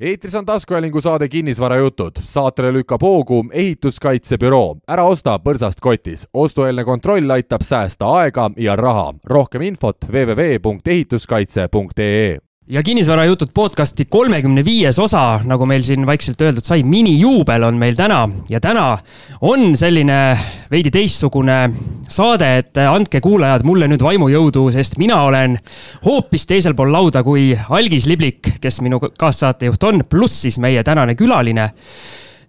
eetris on taskuhäälingu saade Kinnisvarajutud. saatele lükkab hoogu ehituskaitsebüroo. ära osta põrsast kotis. ostueelne kontroll aitab säästa aega ja raha. rohkem infot www.ehituskaitse.ee ja kinnisvarajutud podcasti kolmekümne viies osa, nagu meil siin vaikselt öeldud sai, minijuubel on meil täna ja täna on selline veidi teistsugune saade, et andke kuulajad mulle nüüd vaimujõudu, sest mina olen hoopis teisel pool lauda kui Algis Liblik, kes minu kaassaatejuht on, pluss siis meie tänane külaline.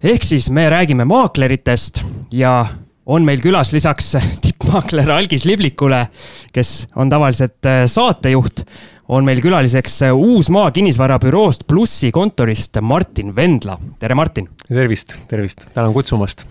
ehk siis me räägime maakleritest ja on meil külas lisaks tippmaakler Algis Liblikule, kes on tavaliselt saatejuht on meil külaliseks Uusmaa kinnisvarabüroost Plussi kontorist Martin Vendla. tere, Martin! tervist, tervist, tänan kutsumast!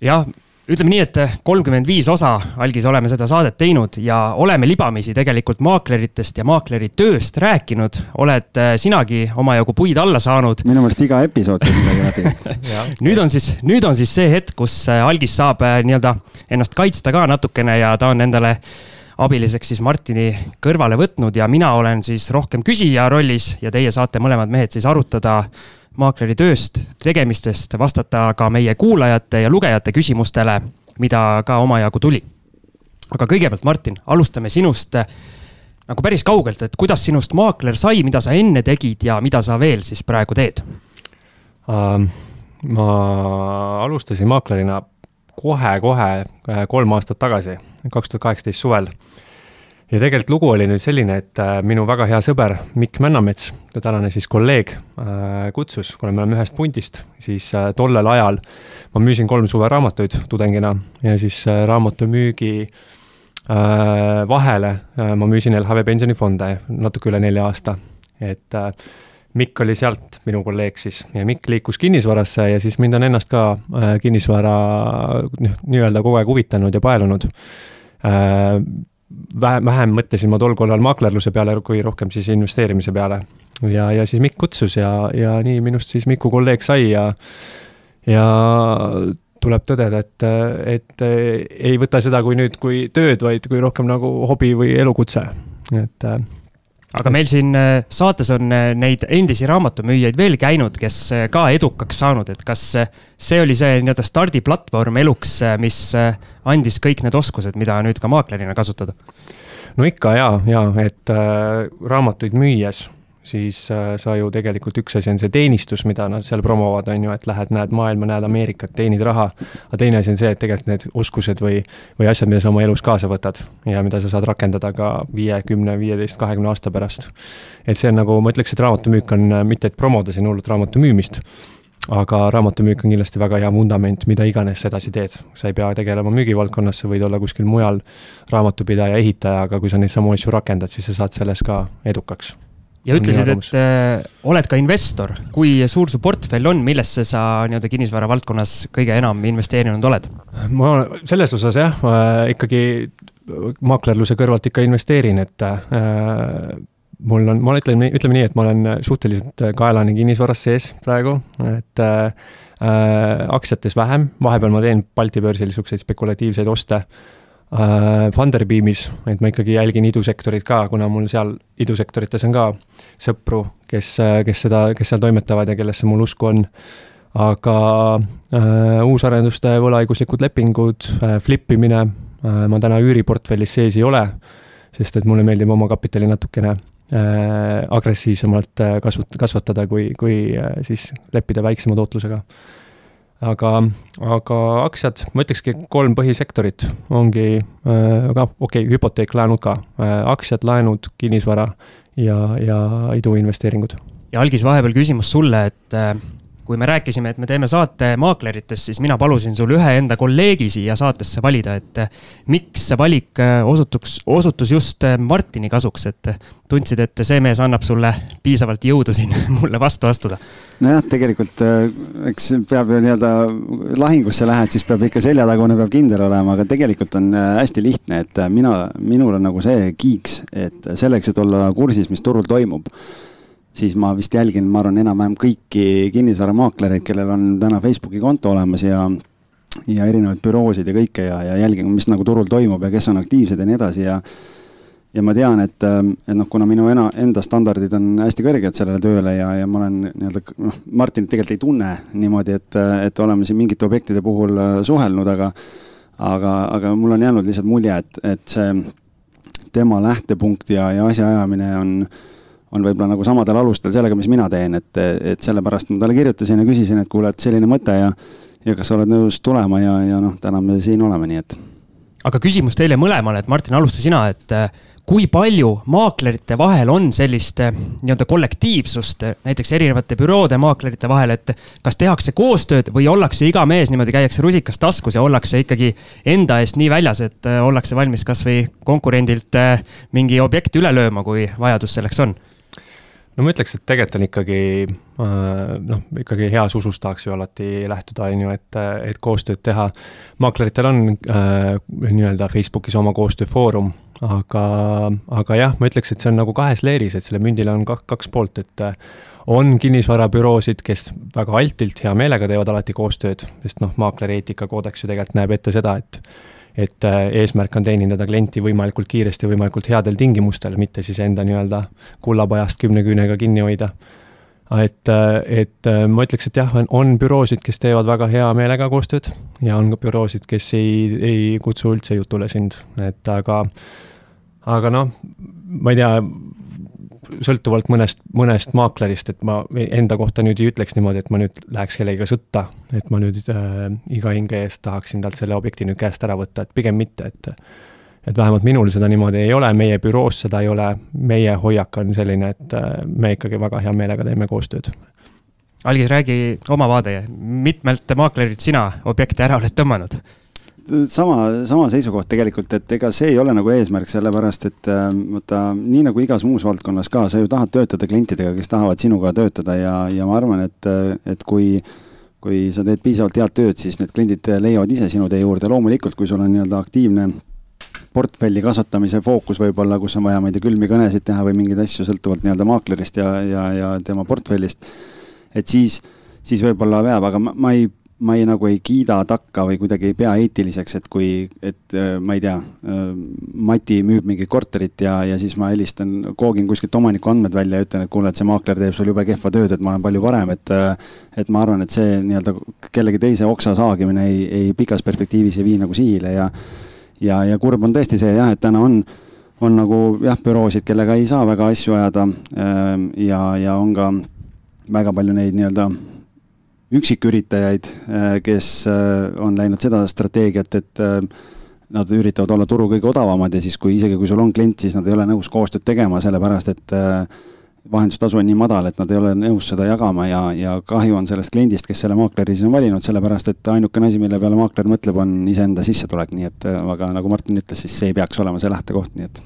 jah, ütleme nii, et kolmkümmend viis osa algis oleme seda saadet teinud ja oleme libamisi tegelikult maakleritest ja maakleri tööst rääkinud. oled äh, sinagi omajagu puid alla saanud. minu meelest iga episood käib midagi läbi nüüd on siis, nüüd on siis see hetk, kus äh, algis saab äh, nii-öelda ennast kaitsta ka natukene ja ta on endale abiliseks siis Martini kõrvale võtnud ja mina olen siis rohkem küsija rollis ja teie saate mõlemad mehed siis arutada maakleri tööst, tegemistest, vastata ka meie kuulajate ja lugejate küsimustele, mida ka omajagu tuli. aga kõigepealt, Martin, alustame sinust nagu päris kaugelt, et kuidas sinust maakler sai, mida sa enne tegid ja mida sa veel siis praegu teed uh,? ma alustasin maaklerina kohe-kohe äh, kolm aastat tagasi, kaks tuhat kaheksateist suvel. ja tegelikult lugu oli nüüd selline, et äh, minu väga hea sõber Mikk Männamets, tänane siis kolleeg, äh, kutsus, kuna me oleme ühest pundist, siis tollel ajal ma müüsin kolm suveraamatuid tudengina ja siis raamatumüügi vahele ma müüsin LHV pensionifonde natuke üle nelja aasta, et Mikk oli sealt, minu kolleeg siis, ja Mikk liikus kinnisvarasse ja siis mind on ennast ka äh, kinnisvara noh, nii-öelda kogu aeg huvitanud ja paelunud äh,. vähem, vähem mõtlesin ma tol korral maaklerluse peale, kui rohkem siis investeerimise peale. ja, ja siis Mikk kutsus ja, ja nii minust siis Miku kolleeg sai ja, ja tuleb tõdeda, et, et ei võta seda kui nüüd kui tööd, vaid kui rohkem nagu hobi või elukutse, et äh, aga meil siin äh, saates on äh, neid endisi raamatumüüjaid veel käinud, kes äh, ka edukaks saanud, et kas see oli see nii-öelda stardiplatvorm eluks, mis andis kõik need oskused, mida nüüd ka maaklerina kasutada? no ikka ja, ja et äh, raamatuid müües siis äh, sa ju tegelikult üks asi on see teenistus, mida nad seal promovad, on ju, et lähed, näed maailma, näed Ameerikat, teenid raha. aga teine asi on see, et tegelikult need oskused või, või asjad, mida sa oma elus kaasa võtad ja mida sa saad rakendada ka viie, kümne, viieteist, kahekümne aasta pärast. et see on nagu, ma ütleks, et raamatumüük on äh, mitte, et promoda siin hullult raamatu müümist aga raamatumüük on kindlasti väga hea vundament, mida iganes sa edasi teed. sa ei pea tegelema müügivaldkonnas, sa võid olla kuskil mujal raamatupidaja, ehitaja, aga kui sa neid samu asju rakendad, siis sa saad selles ka edukaks ja ütlesid, et äh, oled ka investor. kui suur su portfell on, millesse sa nii-öelda kinnisvara valdkonnas kõige enam investeerinud oled? ma selles osas jah, ikkagi maaklerluse kõrvalt ikka investeerin, et äh, mul on, ma ütlen, ütleme nii, et ma olen suhteliselt kaelane kinnisvaras sees praegu, et äh, aktsiates vähem, vahepeal ma teen Balti börsil niisuguseid spekulatiivseid oste äh, Funderbeamis, et ma ikkagi jälgin idusektorit ka, kuna mul seal idusektorites on ka sõpru, kes, äh, kes seda, kes seal toimetavad ja kellesse mul usku on. aga äh, uusarenduste võlaõiguslikud lepingud äh,, flip imine äh,, ma täna üüriportfellis sees ei ole, sest et mulle meeldib oma kapitali natukene äh, agressiivsemalt äh, kasvat-, kasvatada, kui, kui äh, siis leppida väiksema tootlusega aga, aga aktsiad, ma ütlekski kolm põhisektorit ongi, äh, aga okei okay,, hüpoteek, laenud ka, äh, aktsiad, laenud, kinnisvara ja, ja iduinvesteeringud. ja algis vahepeal küsimus sulle, et äh, kui me rääkisime, et me teeme saate maakleritest, siis mina palusin sul ühe enda kolleegi siia saatesse valida, et eh, miks see valik eh, osutuks, osutus just eh, Martini kasuks, et tundsid, et see mees annab sulle piisavalt jõudu siin mulle vastu astuda? nojah, tegelikult eks peab ju nii-öelda lahingusse lähed, siis peab ikka seljatagune peab kindel olema, aga tegelikult on hästi lihtne, et mina, minul on nagu see kiiks, et selleks, et olla kursis, mis turul toimub siis ma vist jälgin, ma arvan, enam-vähem kõiki kinnisvaramaaklereid, kellel on täna Facebooki konto olemas ja ja erinevaid büroosid ja kõike ja, ja jälgin, mis nagu turul toimub ja kes on aktiivsed ja nii edasi ja ja ma tean, et, et noh, kuna minu ena, enda standardid on hästi kõrged sellele tööle ja, ja ma olen nii-öelda noh, Martinit tegelikult ei tunne niimoodi, et, et oleme siin mingite objektide puhul suhelnud, aga aga, aga mul on jäänud lihtsalt mulje, et, et see tema lähtepunkt ja, ja asjaajamine on, on võib-olla nagu samadel alustel sellega, mis mina teen, et, et sellepärast ma talle kirjutasin ja küsisin, et kuule, et selline mõte ja, ja kas sa oled nõus tulema ja, ja noh, täna me siin oleme, nii et. aga küsimus teile mõlemale, et Martin, alusta sina, et kui palju maaklerite vahel on sellist eh, nii-öelda kollektiivsust eh, näiteks erinevate büroode maaklerite vahel, et kas tehakse koostööd või ollakse iga mees niimoodi, käiakse rusikas taskus ja ollakse ikkagi enda eest nii väljas, et ollakse valmis kasvõi konkurendilt mingi objekti üle lööma, kui vajadus selleks on no ma ütleks, et tegelikult on ikkagi noh, ikkagi heas usus tahaks ju alati lähtuda, on ju, et, et koostööd teha. maakleritel on äh, nii-öelda Facebookis oma koostööfoorum, aga, aga jah, ma ütleks, et see on nagu kahes leeris, et sellel mündil on kaks, kaks poolt, et on kinnisvarabüroosid, kes väga altilt hea meelega teevad alati koostööd, sest noh, maakleri eetikakoodeks ju tegelikult näeb ette seda, et et äh, eesmärk on teenindada klienti võimalikult kiiresti, võimalikult headel tingimustel, mitte siis enda nii-öelda kullapajast kümne küünega kinni hoida. et, äh, et äh, ma ütleks, et jah, on, on büroosid, kes teevad väga hea meelega koostööd ja on ka büroosid, kes ei, ei kutsu üldse jutule sind, et aga, aga noh, ma ei tea, sõltuvalt mõnest, mõnest maaklerist, et ma enda kohta nüüd ei ütleks niimoodi, et ma nüüd läheks kellegagi sõtta, et ma nüüd äh, iga hinge eest tahaksin talt selle objekti nüüd käest ära võtta, et pigem mitte, et et vähemalt minul seda niimoodi ei ole, meie büroos seda ei ole, meie hoiak on selline, et äh, me ikkagi väga hea meelega teeme koostööd. Algis, räägi oma vaade, mitmelt maaklerilt sina objekte ära oled tõmmanud? Sama, sama seisukoht tegelikult, et ega see ei ole nagu eesmärk, sellepärast et äh, vaata, nii nagu igas muus valdkonnas ka, sa ju tahad töötada klientidega, kes tahavad sinuga töötada ja, ja ma arvan, et, et kui kui sa teed piisavalt head tööd, siis need kliendid leiavad ise sinu tee juurde, loomulikult, kui sul on nii-öelda aktiivne portfelli kasvatamise fookus võib-olla, kus on vaja, ma ei tea, külmi kõnesid teha või mingeid asju sõltuvalt nii-öelda maaklerist ja, ja, ja tema portfellist. et siis, siis võib-olla veab, aga ma, ma ei ma ei, nagu ei kiida takka või kuidagi ei pea eetiliseks, et kui, et äh, ma ei tea, äh, Mati müüb mingit korterit ja, ja siis ma helistan, koogin kuskilt omaniku andmed välja ja ütlen, et kuule, et see maakler teeb sul jube kehva tööd, et ma olen palju parem, et äh, et ma arvan, et see nii-öelda kellegi teise oksa saagimine ei, ei pikas perspektiivis ei vii nagu sihile ja ja, ja kurb on tõesti see jah, et täna on on nagu jah, büroosid, kellega ei saa väga asju ajada ja, ja on ka väga palju neid nii-öelda üksiküritajaid, äh, kes äh, on läinud seda strateegiat, et äh, nad üritavad olla turu kõige odavamad ja siis, kui isegi kui sul on klient, siis nad ei ole nõus koostööd tegema, sellepärast et vahendustasu on nii madal, et nad ei ole nõus seda jagama ja, ja kahju on sellest kliendist, kes selle maakleri siis on valinud, sellepärast et ainukene asi, mille peale maakler mõtleb, on iseenda sissetulek, nii et aga nagu Martin ütles, siis see ei peaks olema see lähtekoht, nii et.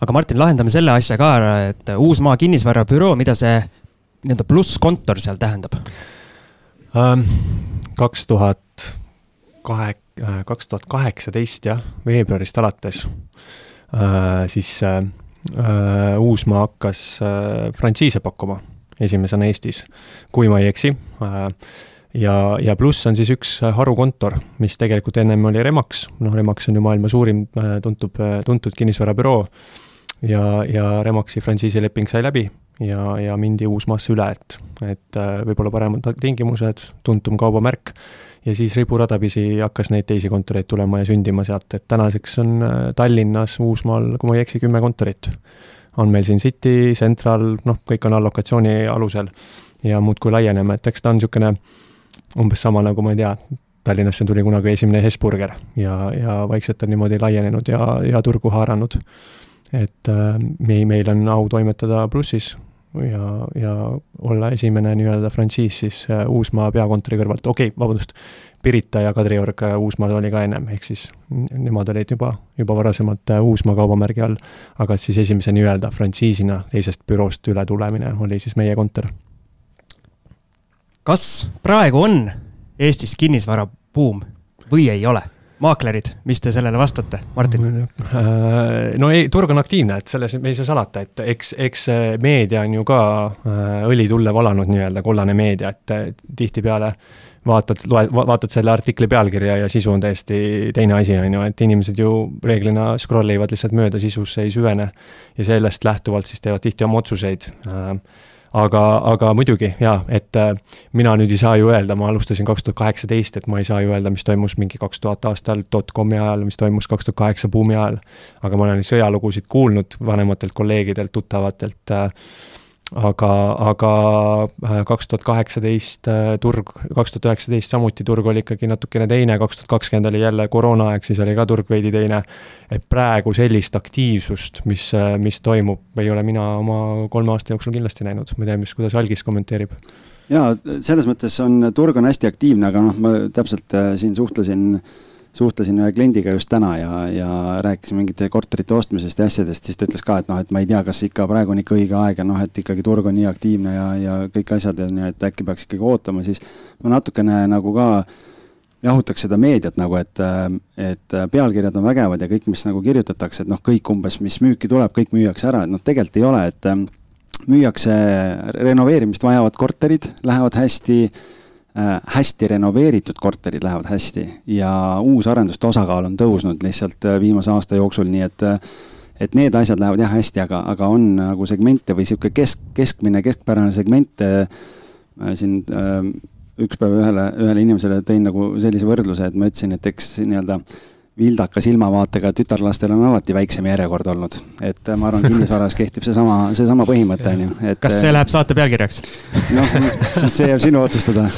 aga Martin, lahendame selle asja ka ära, et Uusmaa kinnisvarabüroo, mida see nii-öelda plusskontor seal tähendab? Ähm, kaks tuhat kahe, äh, kaks tuhat kaheksateist jah, veebruarist alates, äh, siis äh, Uusmaa hakkas frantsiise pakkuma esimesena Eestis, kui ma ei eksi ja, ja pluss on siis üks harukontor, mis tegelikult ennem oli Remax, noh, Remax on ju maailma suurim tuntub, tuntud kinnisvarabüroo ja, ja Remaxi frantsiisileping sai läbi ja, ja mindi Uusmaasse üle, et, et äh, võib-olla paremad tingimused, tuntum kaubamärk, ja siis riburadapisi hakkas neid teisi kontoreid tulema ja sündima sealt, et tänaseks on äh, Tallinnas, Uusmaal, kui ma ei eksi, kümme kontorit. on meil siin City, Central, noh, kõik on allokatsiooni alusel ja muudkui laieneme, et eks ta on niisugune umbes sama nagu ma ei tea, Tallinnasse tuli kunagi esimene Hesburger ja, ja vaikselt on niimoodi laienenud ja, ja turgu haaranud et äh, me, meil on au toimetada Plussis ja, ja olla esimene nii-öelda frantsiis siis äh, Uusmaa peakontori kõrvalt, okei okay,, vabandust, Pirita ja Kadriorg äh, Uusmaal oli ka ennem, ehk siis nemad olid juba, juba varasemalt Uusmaa kaubamärgi all, aga siis esimese nii-öelda frantsiisina teisest büroost üle tulemine oli siis meie kontor. kas praegu on Eestis kinnisvarabuum või ei ole? Maaklerid, mis te sellele vastate, Martin? No ei, turg on aktiivne, et selles me ei saa salata, et eks, eks meedia on ju ka äh, õli tulle valanud nii-öelda, kollane meedia, et tihtipeale vaatad, loed, vaatad selle artikli pealkirja ja sisu on täiesti teine asi, on ju, et inimesed ju reeglina scroll ivad lihtsalt mööda, sisusse ei süvene. ja sellest lähtuvalt siis teevad tihti oma otsuseid äh, aga, aga muidugi jaa, et äh, mina nüüd ei saa ju öelda, ma alustasin kaks tuhat kaheksateist, et ma ei saa ju öelda, mis toimus mingi kaks tuhat aastal dotcomi ajal, mis toimus kaks tuhat kaheksa buumi ajal. aga ma olen sõjalugusid kuulnud vanematelt kolleegidelt, tuttavatelt äh, aga, aga äh, kaks tuhat kaheksateist äh, turg, kaks tuhat üheksateist samuti turg oli ikkagi natukene teine, kaks tuhat kakskümmend oli jälle koroonaaeg, siis oli ka turg veidi teine. et praegu sellist aktiivsust, mis, äh, mis toimub, ei ole mina oma kolme aasta jooksul kindlasti näinud, ma ei tea, mis, kuidas Algis kommenteerib jaa, selles mõttes on, turg on hästi aktiivne, aga noh, ma täpselt siin suhtlesin äh, suhtlesin ühe kliendiga just täna ja, ja rääkisime mingite korterite ostmisest ja asjadest, siis ta ütles ka, et noh, et ma ei tea, kas ikka praegu on ikka õige aeg ja noh, et ikkagi turg on nii aktiivne ja, ja kõik asjad ja nii, et äkki peaks ikkagi ootama, siis ma natukene nagu ka jahutaks seda meediat nagu, et, et pealkirjad on vägevad ja kõik, mis nagu kirjutatakse, et noh, kõik umbes, mis müüki tuleb, kõik müüakse ära, et noh, tegelikult ei ole, et müüakse renoveerimist vajavad korterid, lähevad hästi hästi renoveeritud korterid lähevad hästi ja uusarenduste osakaal on tõusnud lihtsalt äh, viimase aasta jooksul, nii et äh, et need asjad lähevad jah hästi, aga, aga on nagu segmente või sihuke kesk, keskmine, keskpärane segment siin üks päev ühele, ühele inimesele tõin nagu sellise võrdluse, et ma ütlesin, et eks nii-öelda vildaka silmavaatega tütarlastel on alati väiksem järjekord olnud. et ma arvan, kinnisvaras kehtib seesama, seesama põhimõte, on ju. kas see läheb saate pealkirjaks? noh, see jääb sinu otsustada.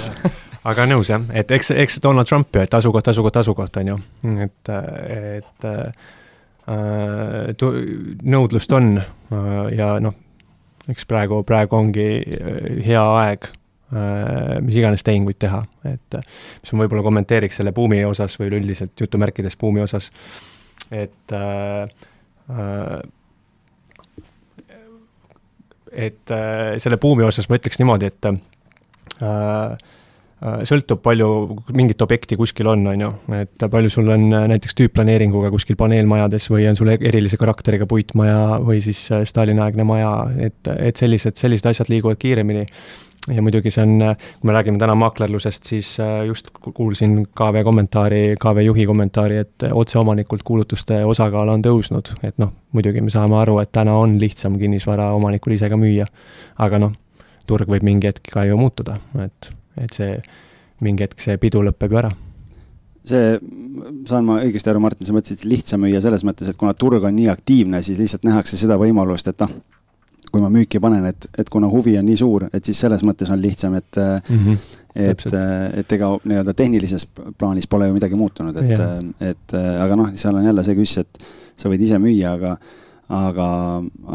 aga nõus jah, et eks, eks Donald Trump ju, et asukoht, asukoht, asukoht, on ju. et, et äh, nõudlust on äh, ja noh, eks praegu, praegu ongi hea aeg Äh, mis iganes tehinguid teha, et mis ma võib-olla kommenteeriks selle buumi osas või üleüldiselt jutumärkides buumi osas, et äh, äh et äh, selle buumi osas ma ütleks niimoodi, et äh, sõltub, palju mingit objekti kuskil on, on ju, et palju sul on näiteks tüüpplaneeringuga kuskil paneelmajades või on sul erilise karakteriga puitmaja või siis Stalini-aegne maja, et, et sellised, sellised asjad liiguvad kiiremini ja muidugi see on, kui me räägime täna maaklerlusest, siis äh, just kuulsin KV kommentaari, KV juhi kommentaari, et otseomanikult kuulutuste osakaal on tõusnud, et noh, muidugi me saame aru, et täna on lihtsam kinnisvara omanikul ise ka müüa. aga noh, turg võib mingi hetk ka ju muutuda, et, et see, mingi hetk see pidu lõpeb ju ära. See, saan ma õigesti aru, Martin, sa mõtlesid lihtsam müüa selles mõttes, et kuna turg on nii aktiivne, siis lihtsalt nähakse seda võimalust, et noh, kui ma müüki panen, et, et kuna huvi on nii suur, et siis selles mõttes on lihtsam, et mm, -hmm. et, et ega nii-öelda tehnilises plaanis pole ju midagi muutunud, et yeah., et aga noh, seal on jälle see küss, et sa võid ise müüa, aga aga,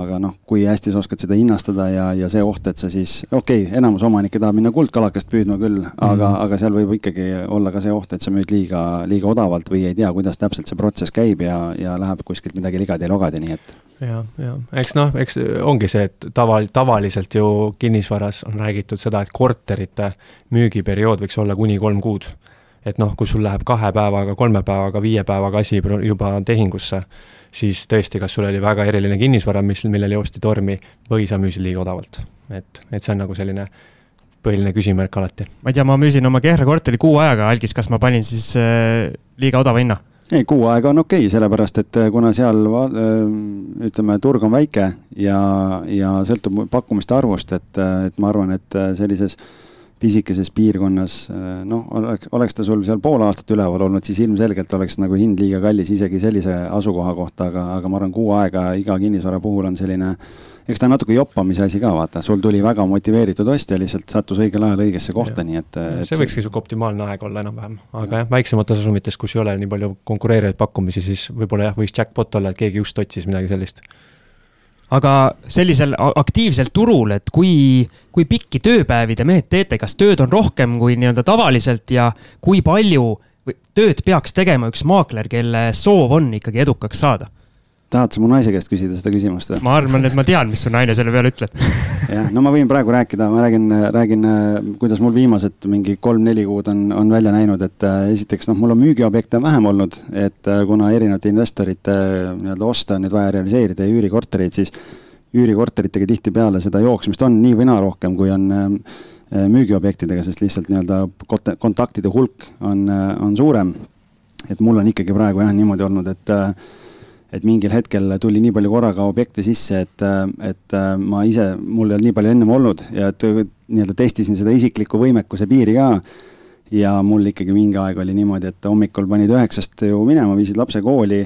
aga noh, kui hästi sa oskad seda hinnastada ja, ja see oht, et sa siis, okei okay,, enamus omanikke tahab minna kuldkalakest püüdma küll, aga mm, -hmm. aga seal võib ikkagi olla ka see oht, et sa müüd liiga, liiga odavalt või ei tea, kuidas täpselt see protsess käib ja, ja läheb kuskilt midagi ligadi-logadi, nii et ja, ja eks noh, eks ongi see, et tava, tavaliselt ju kinnisvaras on räägitud seda, et korterite müügiperiood võiks olla kuni kolm kuud. et noh, kui sul läheb kahe päevaga, kolme päevaga, viie päevaga asi juba tehingusse, siis tõesti, kas sul oli väga eriline kinnisvara, mis, millele joosti tormi või sa müüsid liiga odavalt. et, et see on nagu selline põhiline küsimärk alati. ma ei tea, ma müüsin oma Kehra korteri kuu ajaga algis, kas ma panin siis äh, liiga odava hinna? Ei, kuu aega on okei okay,, sellepärast et äh, kuna seal äh, ütleme, turg on väike ja, ja sõltub pakkumiste arvust, et, äh, et ma arvan, et sellises pisikeses piirkonnas, noh, oleks, oleks ta sul seal pool aastat üleval olnud, siis ilmselgelt oleks nagu hind liiga kallis isegi sellise asukoha kohta, aga, aga ma arvan, kuu aega iga kinnisvara puhul on selline äh, eks ta on natuke joppamise asi ka, vaata, sul tuli väga motiveeritud ostja, lihtsalt sattus õigel ajal õigesse kohta, nii et, et. see võikski sihuke optimaalne aeg olla enam-vähem, aga jah, väiksemates asumites, kus ei ole nii palju konkureerivaid pakkumisi, siis võib-olla jah, võiks jackpot olla, et keegi just otsis midagi sellist aga sellisel aktiivsel turul, et kui, kui pikki tööpäevi te mehed teete, kas tööd on rohkem kui nii-öelda tavaliselt ja kui palju tööd peaks tegema üks maakler, kelle soov on ikkagi edukaks saada? Tahad sa mu naise käest küsida seda küsimust või? ma arvan, et ma tean, mis su naine selle peale ütleb jah, no ma võin praegu rääkida, ma räägin, räägin, kuidas mul viimased mingi kolm-neli kuud on, on välja näinud, et äh, esiteks noh, mul on müügiobjekte vähem olnud, et äh, kuna erinevate investorite äh, nii-öelda oste on nüüd vaja realiseerida ja üürikortereid, siis üürikorteritega tihtipeale seda jooksmist on nii või naa rohkem, kui on müügiobjektidega, sest lihtsalt nii-öelda kontaktide hulk on, on suurem. et mul on ikkagi praegu jah niimoodi olnud, et et mingil hetkel tuli nii palju korraga objekte sisse, et, et ma ise, mul ei olnud nii palju ennem olnud ja et nii-öelda testisin seda isikliku võimekuse piiri ka. ja mul ikkagi mingi aeg oli niimoodi, et hommikul panid üheksast ju minema, viisid lapse kooli.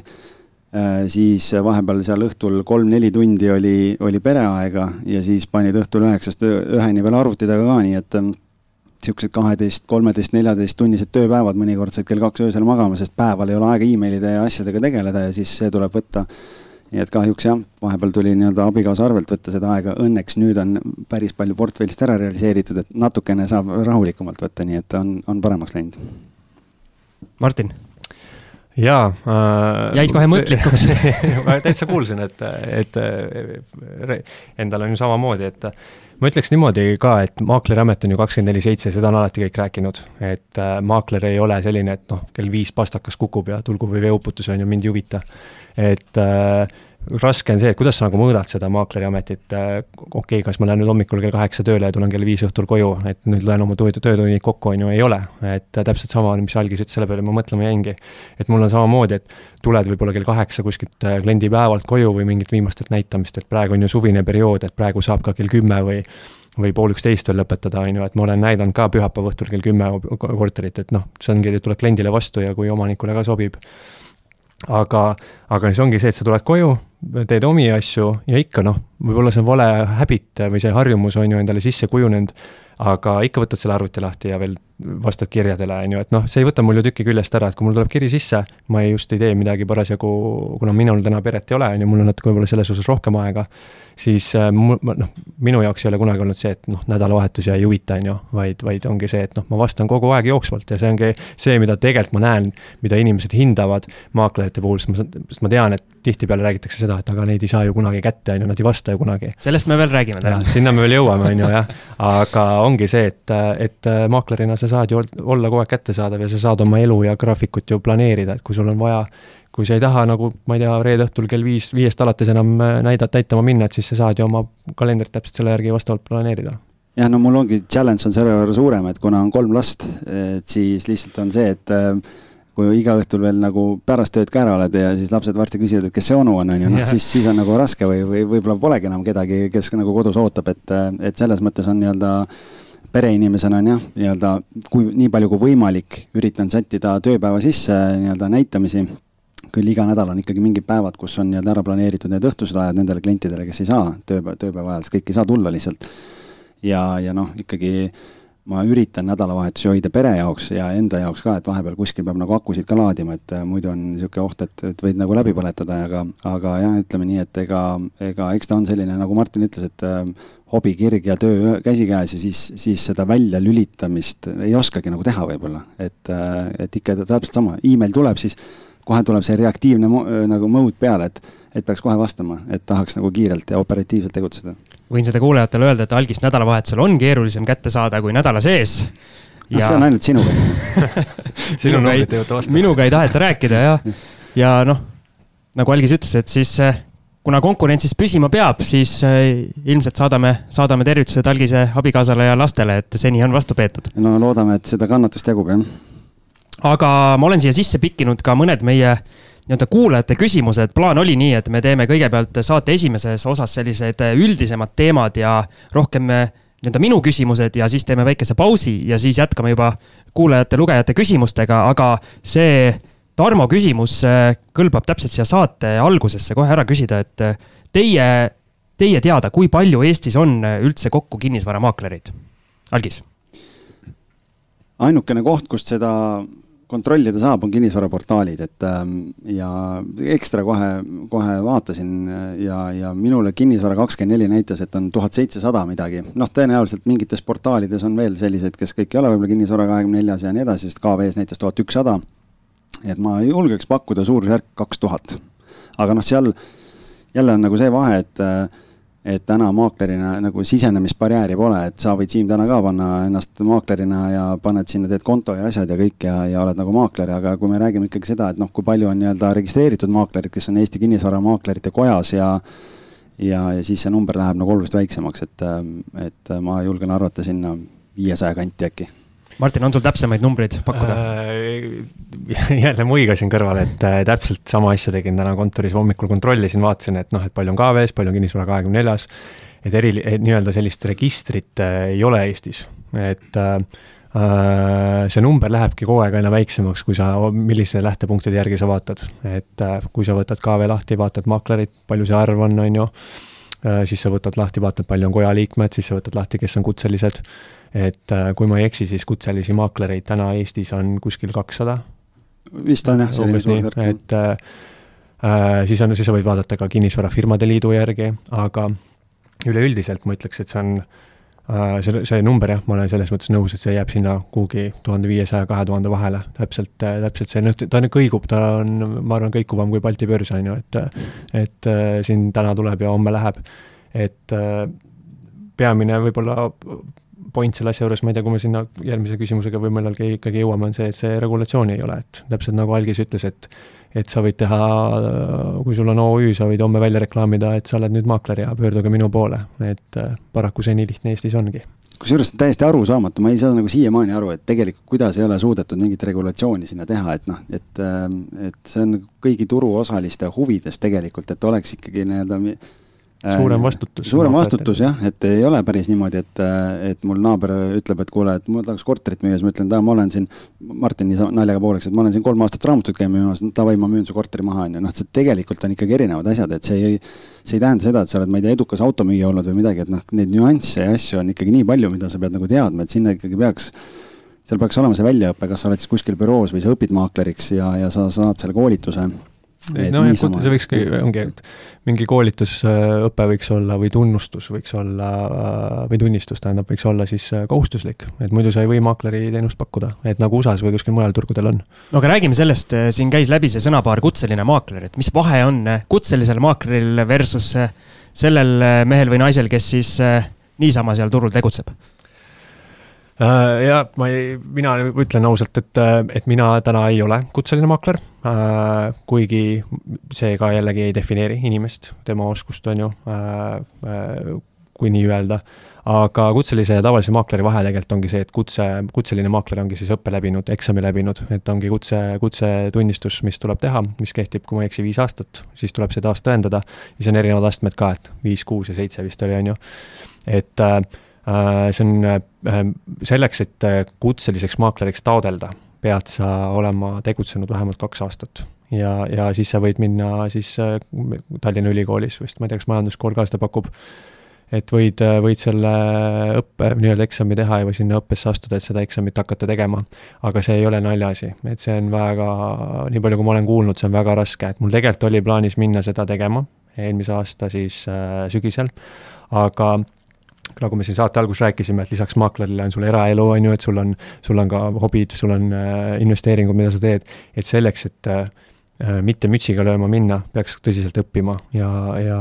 siis vahepeal seal õhtul kolm-neli tundi oli, oli pereaega ja siis panid õhtul üheksast üheni veel arvuti taga ka, nii et niisugused kaheteist, kolmeteist, neljateist tunnised tööpäevad, mõnikord said kell kaks öösel magama, sest päeval ei ole aega emailide ja asjadega tegeleda ja siis see tuleb võtta. nii et kahjuks jah, vahepeal tuli nii-öelda abikaasa arvelt võtta seda aega, õnneks nüüd on päris palju portfellist ära realiseeritud, et natukene saab rahulikumalt võtta, nii et on, on paremaks läinud. Martin jaa äh,. jäid kohe mõtlikuks ma täitsa kuulsin, et, et endal on ju samamoodi, et ma ütleks niimoodi ka, et maakleriamet on ju kakskümmend neli seitse, seda on alati kõik rääkinud, et äh, maakler ei ole selline, et noh, kell viis pastakas kukub ja tulgu või veeuputus on ju, mind ei huvita. et äh, raske on see, et kuidas sa nagu mõõdad seda maakleriametit, äh, okei okay,, kas ma lähen nüüd hommikul kell kaheksa tööle ja tulen kell viis õhtul koju, et nüüd loen oma töö, töötunnid kokku, on ju, ei ole. et täpselt sama, mis Algis ütles, selle peale ma mõtlema jäingi. et mul on samamoodi, et tuled võib-olla kell kaheksa kuskilt äh, kliendipäevalt koju või mingit viimastelt näitamist, et praegu on ju suvine periood, et praegu saab ka kell kümme või või pool üksteist veel lõpetada, on ju, et ma olen näidanud ka pühapäeva õhtul kell kümme korterit, et noh, see ongi, tuleb kliendile vastu ja kui omanikule ka sobib aga, aga siis ongi see, et sa tuled koju, teed omi asju ja ikka noh, võib-olla see on vale habit või see harjumus on ju endale sisse kujunenud, aga ikka võtad selle arvuti lahti ja veel vastad kirjadele, on ju, et noh, see ei võta mul ju tükki küljest ära, et kui mul tuleb kiri sisse, ma ei, just ei tee midagi parasjagu, kuna minul täna peret ei ole, on ju, mul on natuke võib-olla selles osas rohkem aega, siis äh, mul, noh, minu jaoks ei ole kunagi olnud see, et noh, nädalavahetus ja ei huvita, on ju, vaid, vaid ongi see, et noh, ma vastan kogu aeg jooksvalt ja see ongi see, mida tegelikult ma näen, mida inimesed hindavad maaklerite puhul, sest ma, sest ma tean, et tihtipeale räägitakse seda, et aga neid ei saa ju kunagi kätte, on ju, nad ei vasta ju kunagi. sellest me veel räägime täna. sinna me veel jõuame, on ju, jah. aga ongi see, et, et maaklerina sa saad ju olla kogu aeg kättesaadav ja sa saad oma elu ja graafikut ju planeerida, et kui sul on vaja, kui sa ei taha nagu, ma ei tea, reede õhtul kell viis, viiest alates enam äh, näidata, näitama minna, et siis sa saad ju oma kalendrit täpselt selle järgi vastavalt planeerida. Jah, no mul ongi, challenge on selle võrra suurem, et kuna on kolm last, et siis lihtsalt on see, et äh, kui iga õhtul veel nagu pärast tööd ka ära oled ja siis lapsed varsti küsivad, et kes see onu on, on ju, noh siis, siis on nagu raske või, või võib-olla polegi enam kedagi, kes nagu kodus ootab, et, et selles mõttes on nii-öelda äh, pereinimesena on jah, nii-öelda kui nii palju kui võimalik, üritan sättida tööpäeva sisse nii-öelda näitamisi. küll iga nädal on ikkagi mingid päevad, kus on nii-öelda ära planeeritud need õhtused ajad nendele klientidele, kes ei saa tööpäeva, tööpäeva ajal, sest kõik ei saa tulla lihtsalt. ja, ja noh, ikkagi ma üritan nädalavahetusi hoida pere jaoks ja enda jaoks ka, et vahepeal kuskil peab nagu akusid ka laadima, et äh, muidu on niisugune oht, et, et võid nagu läbi põletada, aga, aga jah, ütleme nii, et ega, ega eks ta on selline, nagu Martin ütles, et äh, hobikirg ja töö käsikäes ja siis, siis seda väljalülitamist ei oskagi nagu teha võib-olla, et, äh, et ikka täpselt sama, email tuleb, siis kohe tuleb see reaktiivne nagu mode peale, et, et peaks kohe vastama, et tahaks nagu kiirelt ja operatiivselt tegutseda. Võin seda kuulajatele öelda, et algist nädalavahetusel on keerulisem kätte saada kui nädala sees. Ja... see on ainult sinuga. Teevad vastu. minuga ei taheta rääkida ja, ja noh, nagu Algis ütles, et siis eh, kuna konkurentsis püsima peab, siis eh, ilmselt saadame, saadame tervitused Algise abikaasale ja lastele, et seni on vastu peetud. no loodame, et seda kannatust jagub, jah. aga ma olen siia sisse pikkinud ka mõned meie nii-öelda kuulajate küsimused, plaan oli nii, et me teeme kõigepealt saate esimeses osas sellised üldisemad teemad ja rohkem nii-öelda minu küsimused ja siis teeme väikese pausi ja siis jätkame juba kuulajate-lugejate küsimustega, aga see Tarmo küsimus kõlbab täpselt siia saate algusesse kohe ära küsida, et teie, teie teada, kui palju Eestis on üldse kokku kinnisvaramaaklereid? Algis ainukene koht, kust seda kontrollida saab, on kinnisvaraportaalid, et ähm, ja ekstra kohe, kohe vaatasin ja, ja minule Kinnisvara kakskümmend neli näitas, et on tuhat seitsesada midagi. noh, tõenäoliselt mingites portaalides on veel selliseid, kes kõik ei ole võib-olla Kinnisvara kahekümne neljas ja nii edasi, sest KV-s näitas tuhat ükssada. Et ma julgeks pakkuda suurusjärk kaks tuhat. Aga noh, seal jälle on nagu see vahe, et et täna maaklerina nagu sisenemisbarjääri pole, et sa võid, Siim, täna ka panna ennast maaklerina ja paned sinna, teed konto ja asjad ja kõik ja, ja oled nagu maakler, aga kui me räägime ikkagi seda, et noh, kui palju on nii-öelda registreeritud maaklerid, kes on Eesti Kinnisvaramaaklerite Kojas ja ja, ja siis see number läheb nagu oluliselt väiksemaks, et, et ma julgen arvata sinna viiesaja kanti äkki Martin, on sul täpsemaid numbreid pakkuda äh,? jälle muigasin kõrvale, et äh, täpselt sama asja tegin täna kontoris, hommikul kontrollisin, vaatasin, et noh, et palju on KV-s, palju on kinnisvara kahekümne neljas. et eri, nii-öelda sellist registrit äh, ei ole Eestis, et äh, äh, see number lähebki kogu aeg aina väiksemaks, kui sa, millise lähtepunktide järgi sa vaatad. et äh, kui sa võtad KV lahti, vaatad maaklerit, palju see arv on, on ju, äh, siis sa võtad lahti, vaatad, palju on koja liikmed, siis sa võtad lahti, kes on kutselised et äh, kui ma ei eksi, siis kutselisi maaklereid täna Eestis on kuskil kakssada. vist on jah, selline suur värk. et äh, äh, siis on, siis sa võid vaadata ka Kinnisvarafirmade Liidu järgi, aga üleüldiselt ma ütleks, et see on äh, see, see number jah, ma olen selles mõttes nõus, et see jääb sinna kuhugi tuhande viiesaja, kahe tuhande vahele, täpselt, täpselt see, noh, ta kõigub, ta on, ma arvan, kõikuvam kui Balti börs, on ju, et et siin täna tuleb ja homme läheb. et peamine võib-olla point selle asja juures, ma ei tea, kui me sinna järgmise küsimusega või millalgi ikkagi jõuame, on see, et see regulatsiooni ei ole, et täpselt nagu Algis ütles, et et sa võid teha, kui sul on OÜ, sa võid homme välja reklaamida, et sa oled nüüd maakler ja pöörduge minu poole, et äh, paraku see nii lihtne Eestis ongi. Kusjuures täiesti arusaamatu, ma ei saa nagu siiamaani aru, et tegelikult kuidas ei ole suudetud mingit regulatsiooni sinna teha, et noh, et, ähm, et see on kõigi turuosaliste huvides tegelikult, et oleks ikkagi nii-öelda suurem vastutus. suurem vastutus jah, et ei ole päris niimoodi, et, et mul naaber ütleb, et kuule, et ma tahaks korterit müüa, siis ma ütlen, et ma olen siin, Martin niisama naljaga pooleks, et ma olen siin kolm aastat raamatut käinud müümas, davai, ma müün su korteri maha, on ju, noh, see tegelikult on ikkagi erinevad asjad, et see ei, see ei tähenda seda, et sa oled, ma ei tea, edukas automüüja olnud või midagi, et noh, neid nüansse ja asju on ikkagi nii palju, mida sa pead nagu teadma, et sinna ikkagi peaks seal peaks olema see väljaõpe, kas sa oled siis kuskil büroos või sa õpid maakleriks ja, ja sa saad selle koolituse noh, see võikski, ongi, mingi koolitusõpe võiks olla või tunnustus võiks olla või tunnistus tähendab, võiks olla siis äh, kohustuslik, et muidu sa ei või maakleri teenust pakkuda, et nagu USA-s või kuskil mujal turgudel on. no aga räägime sellest, äh, siin käis läbi see sõnapaar kutseline maakler, et mis vahe on äh, kutselisel maakleril versus sellel mehel või naisel, kes siis niisama seal turul tegutseb ja ma ei, mina ütlen ausalt, et, äh, et mina täna ei ole kutseline maakler. Äh, kuigi see ka jällegi ei defineeri inimest, tema oskust, on ju, kui nii öelda. aga kutselise ja tavalise maakleri vahe tegelikult ongi see, et kutse, kutseline maakler ongi siis õppe läbinud, eksami läbinud, et ongi kutse, kutsetunnistus, mis tuleb teha, mis kehtib, kui ma ei eksi, viis aastat, siis tuleb see taas tõendada. ja siis on erinevad astmed ka, et viis, kuus ja seitse vist oli, on ju. et äh, Äh, see on äh, selleks, et äh, kutseliseks maakleriks taodelda, pead sa olema tegutsenud vähemalt kaks aastat. ja, ja siis sa võid minna siis Tallinna Ülikoolis vist, ma ei tea, kas majanduskool ka seda pakub, et võid, võid selle õppe, nii-öelda eksami teha ja või sinna õppesse astuda, et seda eksamit hakata tegema. aga see ei ole naljaasi, et see on väga, nii palju, kui ma olen kuulnud, see on väga raske, et mul tegelikult oli plaanis minna seda tegema eelmise aasta siis äh, sügisel, aga nagu me siin saate alguses rääkisime, et lisaks maaklerile on sul eraelu, on ju, et sul on, sul on ka hobid, sul on äh, investeeringud, mida sa teed, et selleks, et äh, mitte mütsiga lööma minna, peaks tõsiselt õppima. Ja, ja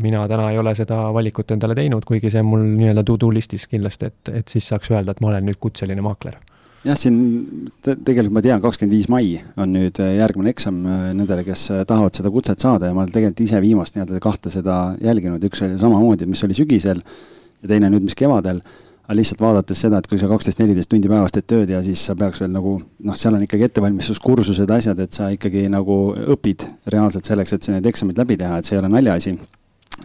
mina täna ei ole seda valikut endale teinud, kuigi see on mul nii-öelda to-do listis kindlasti, et, et siis saaks öelda, et ma olen nüüd kutseline maakler jah, siin te, tegelikult ma tean, kakskümmend viis mai on nüüd äh, järgmine eksam äh, nendele, kes äh, tahavad seda kutset saada ja ma olen tegelikult ise viimast nii-öelda kahte seda jälginud, üks oli samamoodi, mis oli sügisel ja teine nüüd, mis kevadel. aga lihtsalt vaadates seda, et kui sa kaksteist, neliteist tundi päevas teed tööd ja siis sa peaks veel nagu noh, seal on ikkagi ettevalmistuskursused, asjad, et sa ikkagi nagu õpid reaalselt selleks, et need eksamid läbi teha, et see ei ole naljaasi.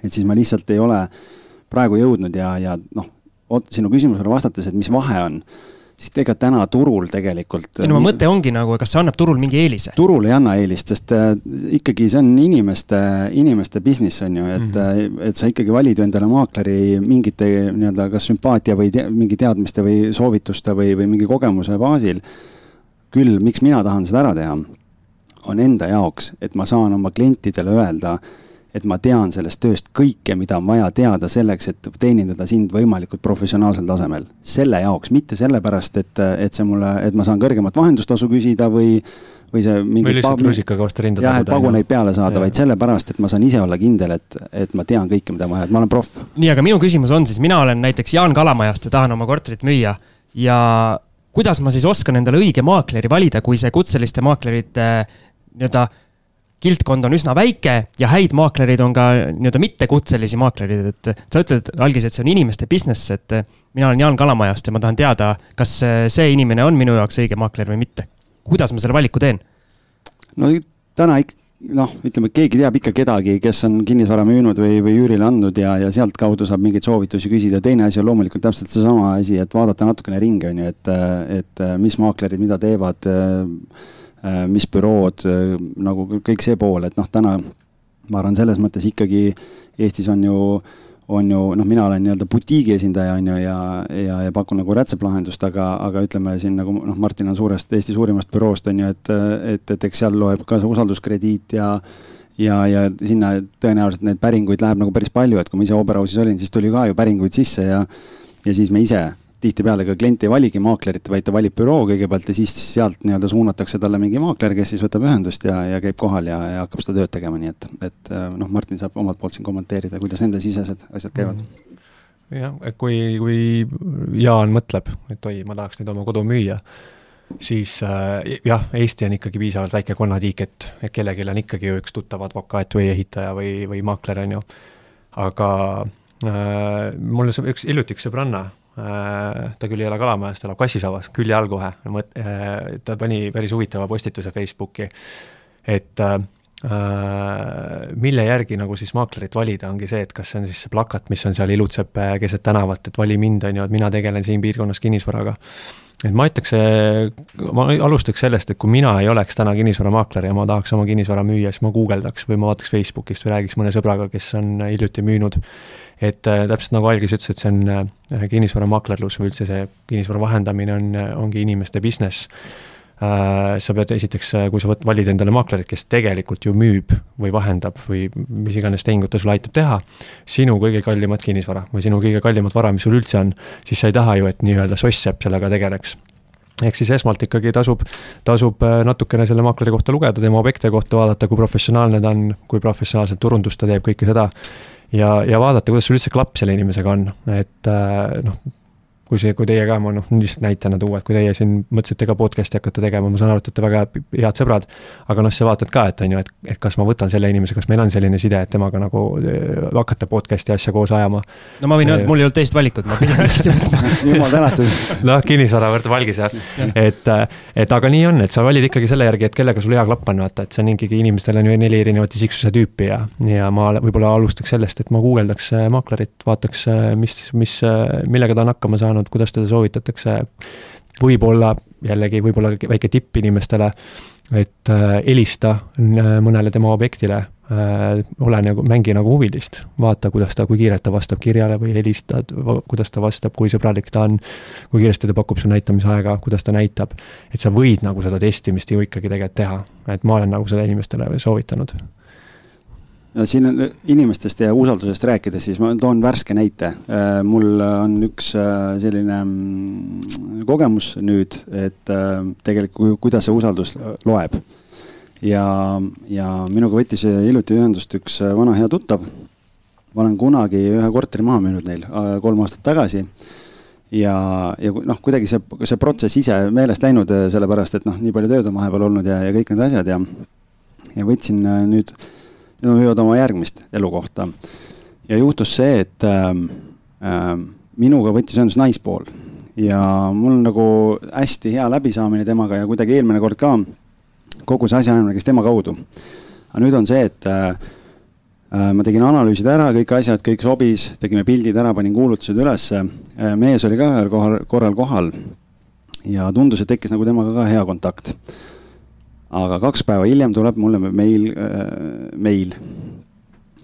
et siis ma lihtsalt ei ole praegu jõudnud ja, ja noh, sinu küsimusele vastates, et mis vahe on siis ega täna turul tegelikult. ei no mu mõte ongi nagu, kas see annab turul mingi eelise? turul ei anna eelist, sest äh, ikkagi see on inimeste, inimeste business on ju, et mm, -hmm. et sa ikkagi valid ju endale maakleri mingite nii-öelda kas sümpaatia või te, mingi teadmiste või soovituste või, või mingi kogemuse baasil. küll, miks mina tahan seda ära teha, on enda jaoks, et ma saan oma klientidele öelda et ma tean sellest tööst kõike, mida on vaja teada selleks, et teenindada sind võimalikult professionaalsel tasemel. selle jaoks, mitte sellepärast, et, et see mulle, et ma saan kõrgemat vahendustasu küsida või või see mingi või lihtsalt rusikaga vastu rinda jah, et paguneid peale saada, vaid sellepärast, et ma saan ise olla kindel, et, et ma tean kõike, mida on vaja, et ma olen proff. nii, aga minu küsimus on siis, mina olen näiteks Jaan Kalamajast ja tahan oma korterit müüa ja kuidas ma siis oskan endale õige maakleri valida, kui see kutseliste maaklerite nii-öelda kildkond on üsna väike ja häid maaklereid on ka nii-öelda mittekutselisi maaklereid, et sa ütled algis, et see on inimeste business, et mina olen Jaan Kalamajast ja ma tahan teada, kas see inimene on minu jaoks õige maakler või mitte. kuidas ma selle valiku teen? no täna ikka noh, ütleme, keegi teab ikka kedagi, kes on kinnisvara müünud või, või üürile andnud ja, ja sealtkaudu saab mingeid soovitusi küsida. teine asi on loomulikult täpselt seesama asi, et vaadata natukene ringi, on ju, et, et mis maaklerid mida teevad Äh, mis bürood, äh, nagu kõik see pool, et noh, täna ma arvan, selles mõttes ikkagi Eestis on ju, on ju noh, mina olen nii-öelda butiigi esindaja, on ju, ja, ja, ja pakun nagu rätseplahendust, aga, aga ütleme siin nagu noh, Martin on suurest, Eesti suurimast büroost, on ju, et, et, et eks seal loeb ka see usalduskrediit ja ja, ja sinna tõenäoliselt neid päringuid läheb nagu päris palju, et kui ma ise Oberhausis olin, siis tuli ka ju päringuid sisse ja ja siis me ise tihtipeale ka klient ei valigi maaklerit, vaid ta valib büroo kõigepealt ja siis sealt nii-öelda suunatakse talle mingi maakler, kes siis võtab ühendust ja, ja käib kohal ja, ja hakkab seda tööd tegema, nii et, et äh, noh, Martin saab omalt poolt siin kommenteerida, kuidas nende sisesed asjad käivad mm. -hmm. jah, et kui, kui Jaan mõtleb, et oi, ma tahaks nüüd oma kodu müüa, siis äh, jah, Eesti on ikkagi piisavalt väike konnatiik, et, et kellelgi on ikkagi ju üks tuttav advokaat või ehitaja või, või maakler, on ju. aga äh, mul on üks hiljuti üks sõbranna ta küll ei ela Kalamajas, ta elab Kassisabas, külje all kohe, äh, ta pani päris huvitava postituse Facebooki, et äh, mille järgi nagu siis maaklerit valida, ongi see, et kas see on siis see plakat, mis on seal, ilutseb keset tänavat, et vali mind, on ju, et mina tegelen siin piirkonnas kinnisvaraga. Et ma ütleks, ma alustaks sellest, et kui mina ei oleks täna kinnisvaramaakler ja ma tahaks oma kinnisvara müüa, siis ma guugeldaks või ma vaataks Facebookist või räägiks mõne sõbraga, kes on hiljuti müünud et äh, täpselt nagu Algis ütles, et see on äh, kinnisvaramaklerlus või üldse see kinnisvara vahendamine on, ongi inimeste business. Sa pead esiteks, äh, kui sa võt-, valid endale maaklerit, kes tegelikult ju müüb või vahendab või mis iganes tehingut ta sulle aitab teha, sinu kõige kallimat kinnisvara või sinu kõige kallimat vara, mis sul üldse on, siis sa ei taha ju, et nii-öelda soss-sepp sellega tegeleks. Ehk siis esmalt ikkagi tasub, tasub äh, natukene selle maakleri kohta lugeda, tema objekte kohta vaadata, kui professionaalne ta on, kui professionaalset turundust ta teeb, kõike seda ja, ja vaadata, kuidas sul üldse klapp selle inimesega on, et äh, noh, kui see, kui teie ka, ma noh, lihtsalt näitena tuua, et kui teie siin mõtlesite ka podcast'i hakkate tegema, ma saan aru, et olete väga head sõbrad, aga noh, sa vaatad ka, et on ju, et, et kas ma võtan selle inimese, kas meil on selline side, et temaga nagu äh, hakata podcast'i asja koos ajama. no ma võin öelda, et mul ei olnud teist valikut, ma pidin hästi võtma. jumal tänatud. noh, kinnisvara võrdub valgis jah, et, äh, et aga nii on, et sa valid ikkagi selle järgi, et kellega sul hea klapp on, vaata, et see on ikkagi, inimestel on ju neli erinevat isiksuse tüüpi ja, ja ma võib-olla alustaks sellest, et ma guugeldaks äh, maaklerit, vaataks, mis, mis, millega ta on hakkama saanud saanud, kuidas teda soovitatakse. võib-olla jällegi, võib-olla väike tipp inimestele, et äh, helista äh, mõnele tema objektile äh,, ole nagu, mängi nagu huvilist, vaata, kuidas ta, kui kiirelt ta vastab kirjale või helistad, kuidas ta vastab, kui sõbralik ta on, kui kiiresti ta pakub sulle näitamisaega, kuidas ta näitab. et sa võid nagu seda testimist ju ikkagi tegelikult teha, et ma olen nagu seda inimestele soovitanud siin on inimestest ja usaldusest rääkides, siis ma toon värske näite. Äh, mul on üks äh, selline mm, kogemus nüüd, et äh, tegelikult kuidas see usaldus loeb. ja, ja minuga võttis hiljuti ühendust üks vana hea tuttav. ma olen kunagi ühe korteri maha müünud neil kolm aastat tagasi ja, ja noh, kuidagi see, see protsess ise meelest läinud, sellepärast et noh, nii palju tööd on vahepeal olnud ja, ja kõik need asjad ja, ja võtsin nüüd äh, nüüd nad müüvad oma järgmist elukohta. ja juhtus see, et äh, äh, minuga võttis ühendust naispool ja mul nagu hästi hea läbisaamine temaga ja kuidagi eelmine kord ka kogu see asjaajamine käis tema kaudu. aga nüüd on see, et äh, äh, ma tegin analüüsid ära, kõik asjad, kõik sobis, tegime pildid ära, panin kuulutused ülesse äh,. mees oli ka ühel kohal, korral kohal ja tundus, et tekkis nagu temaga ka hea kontakt aga kaks päeva hiljem tuleb mulle meil äh,, meil.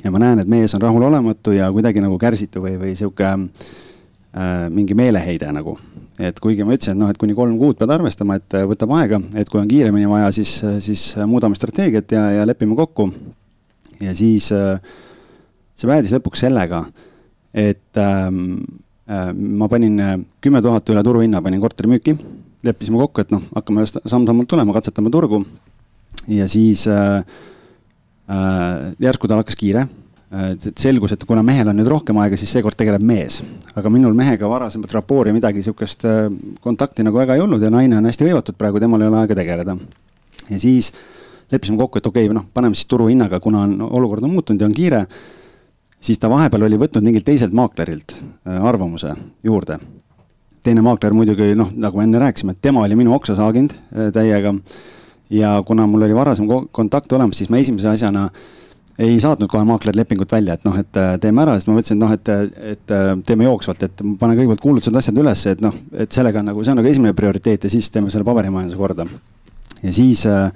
ja ma näen, et mees on rahulolematu ja kuidagi nagu kärsitu või, või sihuke äh, mingi meeleheide nagu. et kuigi ma ütlesin, et noh, et kuni kolm kuud pead arvestama, et äh, võtab aega, et kui on kiiremini vaja, siis, siis muudame strateegiat ja, ja lepime kokku. ja siis äh, see päädis lõpuks sellega, et ähm, äh, ma panin äh, kümme tuhat üle turuhinna, panin korteri müüki. Leppisime kokku, et noh, hakkame samm-sammult tulema, katsetame turgu. ja siis äh, äh, järsku tal hakkas kiire äh, selgus, et kuna mehel on nüüd rohkem aega, siis seekord tegeleb mees. aga minul mehega varasemat rapoori midagi sihukest äh, kontakti nagu väga ei olnud ja naine on hästi hõivatud praegu, temal ei ole aega tegeleda. ja siis leppisime kokku, et okei okay,, noh, paneme siis turuhinnaga, kuna on, olukord on muutunud ja on kiire siis ta vahepeal oli võtnud mingilt teiselt maaklerilt äh, arvamuse juurde. Teine maakler muidugi noh, nagu enne rääkisime, et tema oli minu oksa saaginud äh, täiega. ja kuna mul oli varasem kontakt olemas, siis ma esimese asjana ei saatnud kohe maakler lepingut välja, et noh, et äh, teeme ära, sest ma mõtlesin, et noh, et, et teeme jooksvalt, et panen kõigepealt kuulutused, asjad ülesse, et noh, et sellega on nagu, see on nagu esimene prioriteet ja siis teeme selle paberimajanduse korda. ja siis äh,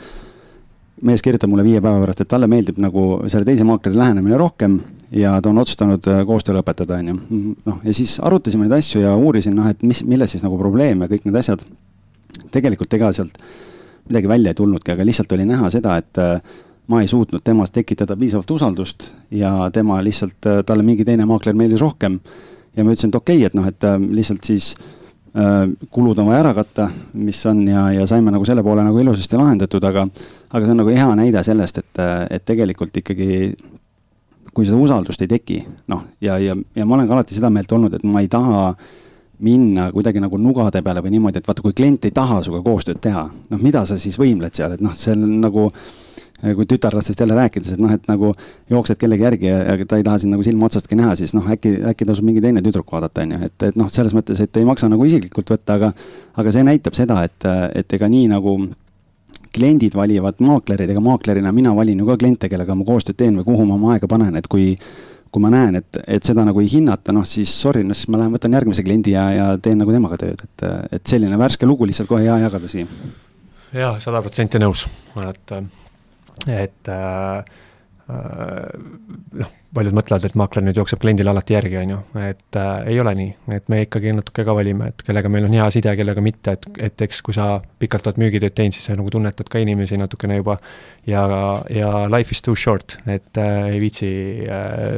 mees kirjutab mulle viie päeva pärast, et talle meeldib nagu selle teise maakleri lähenemine rohkem ja ta on otsustanud äh, koostöö lõpetada, on ju. noh, ja siis arutasime neid asju ja uurisin, noh, et mis, milles siis nagu probleem ja kõik need asjad. tegelikult ega sealt midagi välja ei tulnudki, aga lihtsalt oli näha seda, et äh, ma ei suutnud temas tekitada piisavalt usaldust ja tema lihtsalt, äh, talle mingi teine maakler meeldis rohkem. ja ma ütlesin, et okei okay,, et noh, et lihtsalt siis kulud on vaja ära katta, mis on ja, ja saime nagu selle poole nagu ilusasti lahendatud, aga, aga see on nagu hea näide sellest, et, et tegelikult ikkagi kui seda usaldust ei teki, noh, ja, ja, ja ma olen ka alati seda meelt olnud, et ma ei taha minna kuidagi nagu nugade peale või niimoodi, et vaata, kui klient ei taha sinuga koostööd teha, noh, mida sa siis võimled seal, et noh, see on nagu kui tütarlastest jälle rääkides, et noh, et nagu jooksed kellegi järgi ja ta ei taha sind nagu silma otsastki näha, siis noh, äkki, äkki tasub mingi teine tüdruk vaadata, on ju, et, et noh, selles mõttes, et ei maksa nagu isiklikult võtta, aga, aga see näitab seda, et, et ega nii nagu kliendid valivad maaklerid, ega maaklerina mina valin ju ka kliente, kellega ma koostööd teen või kuhu ma oma aega panen, et kui kui ma näen, et, et seda nagu ei hinnata, noh siis sorry, no siis ma lähen võtan järgmise kliendi ja, ja teen nagu temaga tööd, et, et selline värske lugu lihtsalt kohe hea jagada siia. jaa, sada protsenti nõus, et et äh, noh, paljud mõtlevad, et maakler nüüd jookseb kliendile alati järgi, on ju, et äh, ei ole nii, et me ikkagi natuke ka valime, et kellega meil on hea side, kellega mitte, et, et eks kui sa pikalt oled müügitööd teinud, siis sa nagu tunnetad ka inimesi natukene juba. ja, ja life is too short, et äh, ei viitsi äh,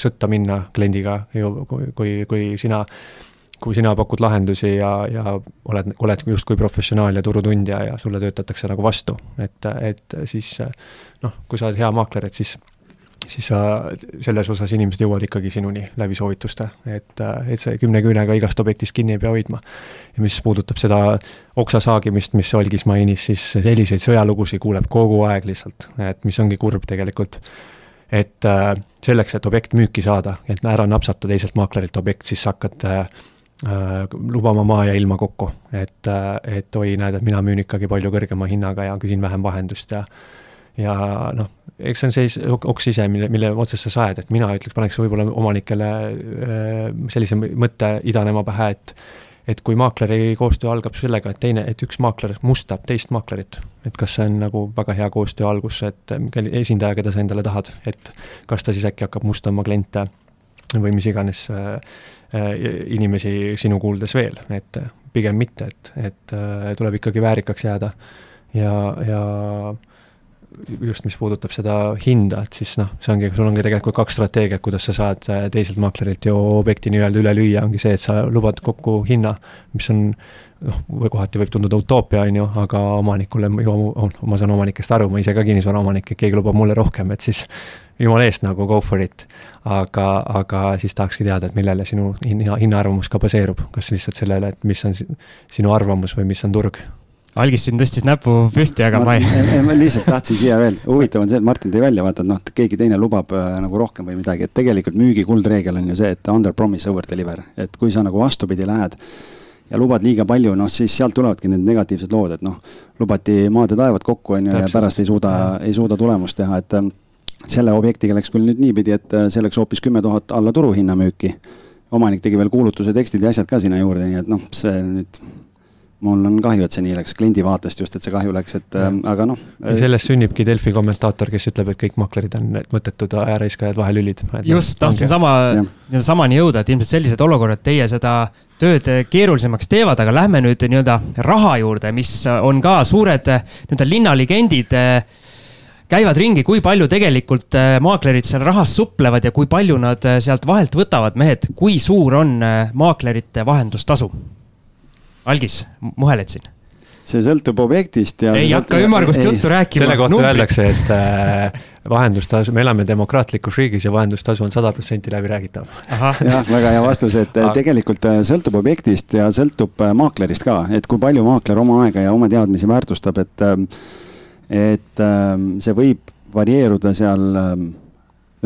sõtta minna kliendiga ju, kui, kui, kui sina kui sina pakud lahendusi ja, ja oled, oled justkui professionaal ja turutundja ja sulle töötatakse nagu vastu, et, et siis noh, kui sa oled hea maakler, et siis siis sa, selles osas inimesed jõuavad ikkagi sinuni läbi soovituste, et, et see kümne küünega igast objektist kinni ei pea hoidma. ja mis puudutab seda oksa saagimist, mis Olgis mainis, siis selliseid sõjalugusid kuuleb kogu aeg lihtsalt, et mis ongi kurb tegelikult. et selleks, et objekt müüki saada, et ära napsata teiselt maaklerilt objekt, siis sa hakkad lubama maa ja ilma kokku, et, äh, et oi, näed, et mina müün ikkagi palju kõrgema hinnaga ja küsin vähem vahendust ja ja noh, eks see on see oks ise, mille, mille otsast sa saed, et mina ütleks, paneks võib-olla omanikele äh, sellise mõtte idanema pähe, et et kui maakleri koostöö algab sellega, et teine, et üks maakler mustab teist maaklerit, et kas see on nagu väga hea koostöö algus, et esindaja, keda sa endale tahad, et kas ta siis äkki hakkab mustama kliente või mis iganes äh, Äh, inimesi sinu kuuldes veel, et pigem mitte, et, et äh, tuleb ikkagi väärikaks jääda. ja, ja just, mis puudutab seda hinda, et siis noh, see ongi, sul ongi tegelikult kaks strateegiat, kuidas sa saad äh, teiselt maaklerilt ju objekti nii-öelda üle lüüa, ongi see, et sa lubad kokku hinna, mis on noh, või kohati võib tunduda utoopia, on ju, aga omanikule ju, ma saan omanikest aru, ma ise ka kinnisvaraomanik, et keegi lubab mulle rohkem, et siis jumala eest nagu go for it. aga, aga siis tahakski teada, et millele sinu hinna, hinnaarvamus ka baseerub, kas lihtsalt sellele, et mis on sinu arvamus või mis on turg? algis siin tõstis näpu püsti, aga ma ei. ma lihtsalt tahtsin siia veel, huvitav on see, et Martin tõi välja, vaata, et noh, keegi teine lubab äh, nagu rohkem või midagi, et tegelikult müügi kuldreegel on ju see, et under promise over deliver, et kui sa nagu vastupidi lähed ja lubad liiga palju, noh siis sealt tulevadki need negatiivsed lood, et noh, lubati maad ja taevad kokku, on ju, ja pärast ei suuda, ei suuda tulemust teha, et ähm, selle objektiga läks küll nüüd niipidi, et äh, see läks hoopis kümme tuhat alla turuhinna müüki. omanik tegi veel kuulutuse tekstid ja asjad ka sinna juurde, nii et noh, see nüüd mul on kahju, et see nii läks, kliendi vaatest just, et see kahju läks, et äh, aga noh. sellest sünnibki Delfi kommentaator, kes ütleb, et kõik maklerid on mõttetud ajaraiskajad, vahelülid. just, tahtsin sama, samani jõuda, et ilmselt sellised olukorrad teie seda tööd keerulisemaks teevad, aga lähme nüüd nii-öelda raha juurde, mis on ka suured nii-öelda linnalegendid käivad ringi, kui palju tegelikult äh, maaklerid seal rahas suplevad ja kui palju nad äh, sealt vahelt võtavad, mehed, kui suur on maaklerite vahendustasu? Algis, muheled siin see sõltub objektist ja. ei hakka ümmargust juttu rääkima. selle kohta öeldakse, et äh, vahendustasu, me elame demokraatlikus riigis ja vahendustasu on sada protsenti läbiräägitav. jah, väga hea vastus, et tegelikult äh, sõltub objektist ja sõltub äh, maaklerist ka, et kui palju maakler oma aega ja oma teadmisi väärtustab, et, ähm, et see võib varieeruda seal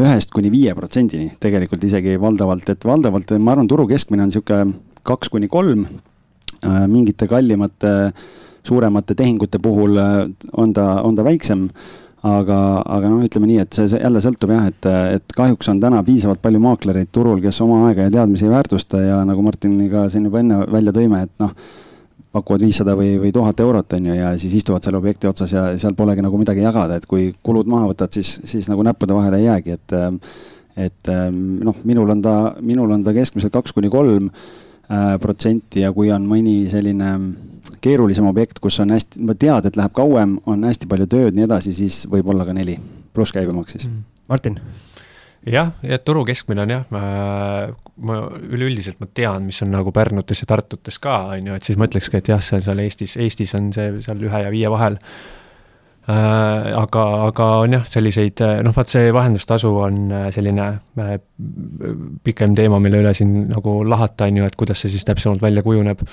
ühest kuni viie protsendini tegelikult isegi valdavalt, et valdavalt ma arvan, turu keskmine on sihuke kaks kuni kolm, äh, mingite kallimate, suuremate tehingute puhul on ta, on ta väiksem aga, aga noh, ütleme nii, et see, jälle sõltub jah, et, et kahjuks on täna piisavalt palju maaklereid turul, kes oma aega ja teadmisi ei väärtusta ja nagu Martin ka siin juba enne välja tõime, et noh, pakuvad viissada või, või tuhat eurot, on ju, ja siis istuvad selle objekti otsas ja seal polegi nagu midagi jagada, et kui kulud maha võtad, siis, siis nagu näppude vahele ei jäägi, et et noh, minul on ta, minul on ta keskmiselt kaks kuni kolm protsenti ja kui on mõni selline keerulisem objekt, kus on hästi, ma tead, et läheb kauem, on hästi palju tööd, nii edasi, siis võib olla ka neli, pluss käibemaks siis. Mm. Martin jah, ja turu keskmine on jah, ma, ma üleüldiselt ma tean, mis on nagu Pärnutes ja Tartutes ka, on ju, et siis ma ütlekski, et jah, see on seal Eestis, Eestis on see seal ühe ja viie vahel Äh, aga, aga on jah, selliseid, äh, noh, vaat see vahendustasu on äh, selline pikem teema, mille üle siin nagu lahata, on ju, et kuidas see siis täpsemalt välja kujuneb.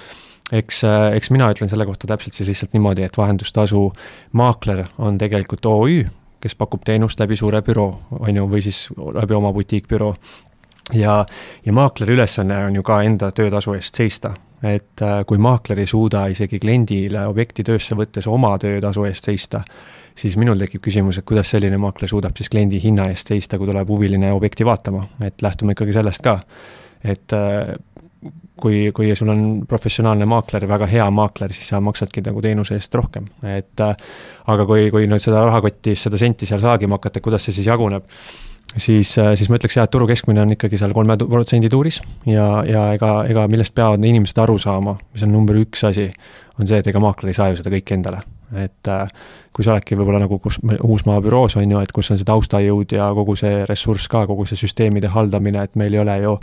eks, eks mina ütlen selle kohta täpselt siis lihtsalt niimoodi, et vahendustasu maakler on tegelikult OÜ, kes pakub teenust läbi suure büroo, on ju, või siis läbi oma butiikbüroo ja, ja maakleri ülesanne on ju ka enda töötasu eest seista et äh, kui maakler ei suuda isegi kliendile objekti töösse võttes oma töötasu eest seista, siis minul tekib küsimus, et kuidas selline maakler suudab siis kliendi hinna eest seista, kui tuleb huviline objekti vaatama, et lähtume ikkagi sellest ka. et äh, kui, kui sul on professionaalne maakler, väga hea maakler, siis sa maksadki nagu teenuse eest rohkem, et äh, aga kui, kui nüüd seda rahakotti, seda senti seal saagima hakata, kuidas see siis jaguneb siis, äh, siis ma ütleks jah, et turu keskmine on ikkagi seal kolme protsendi tuuris ja, ja ega, ega millest peavad inimesed aru saama, mis on number üks asi, on see, et ega maakler ei saa ju seda kõike endale. et äh, kui sa oledki võib-olla nagu kus Uusmaa büroos on ju, et kus on see taustajõud ja kogu see ressurss ka, kogu see süsteemide haldamine, et meil ei ole ju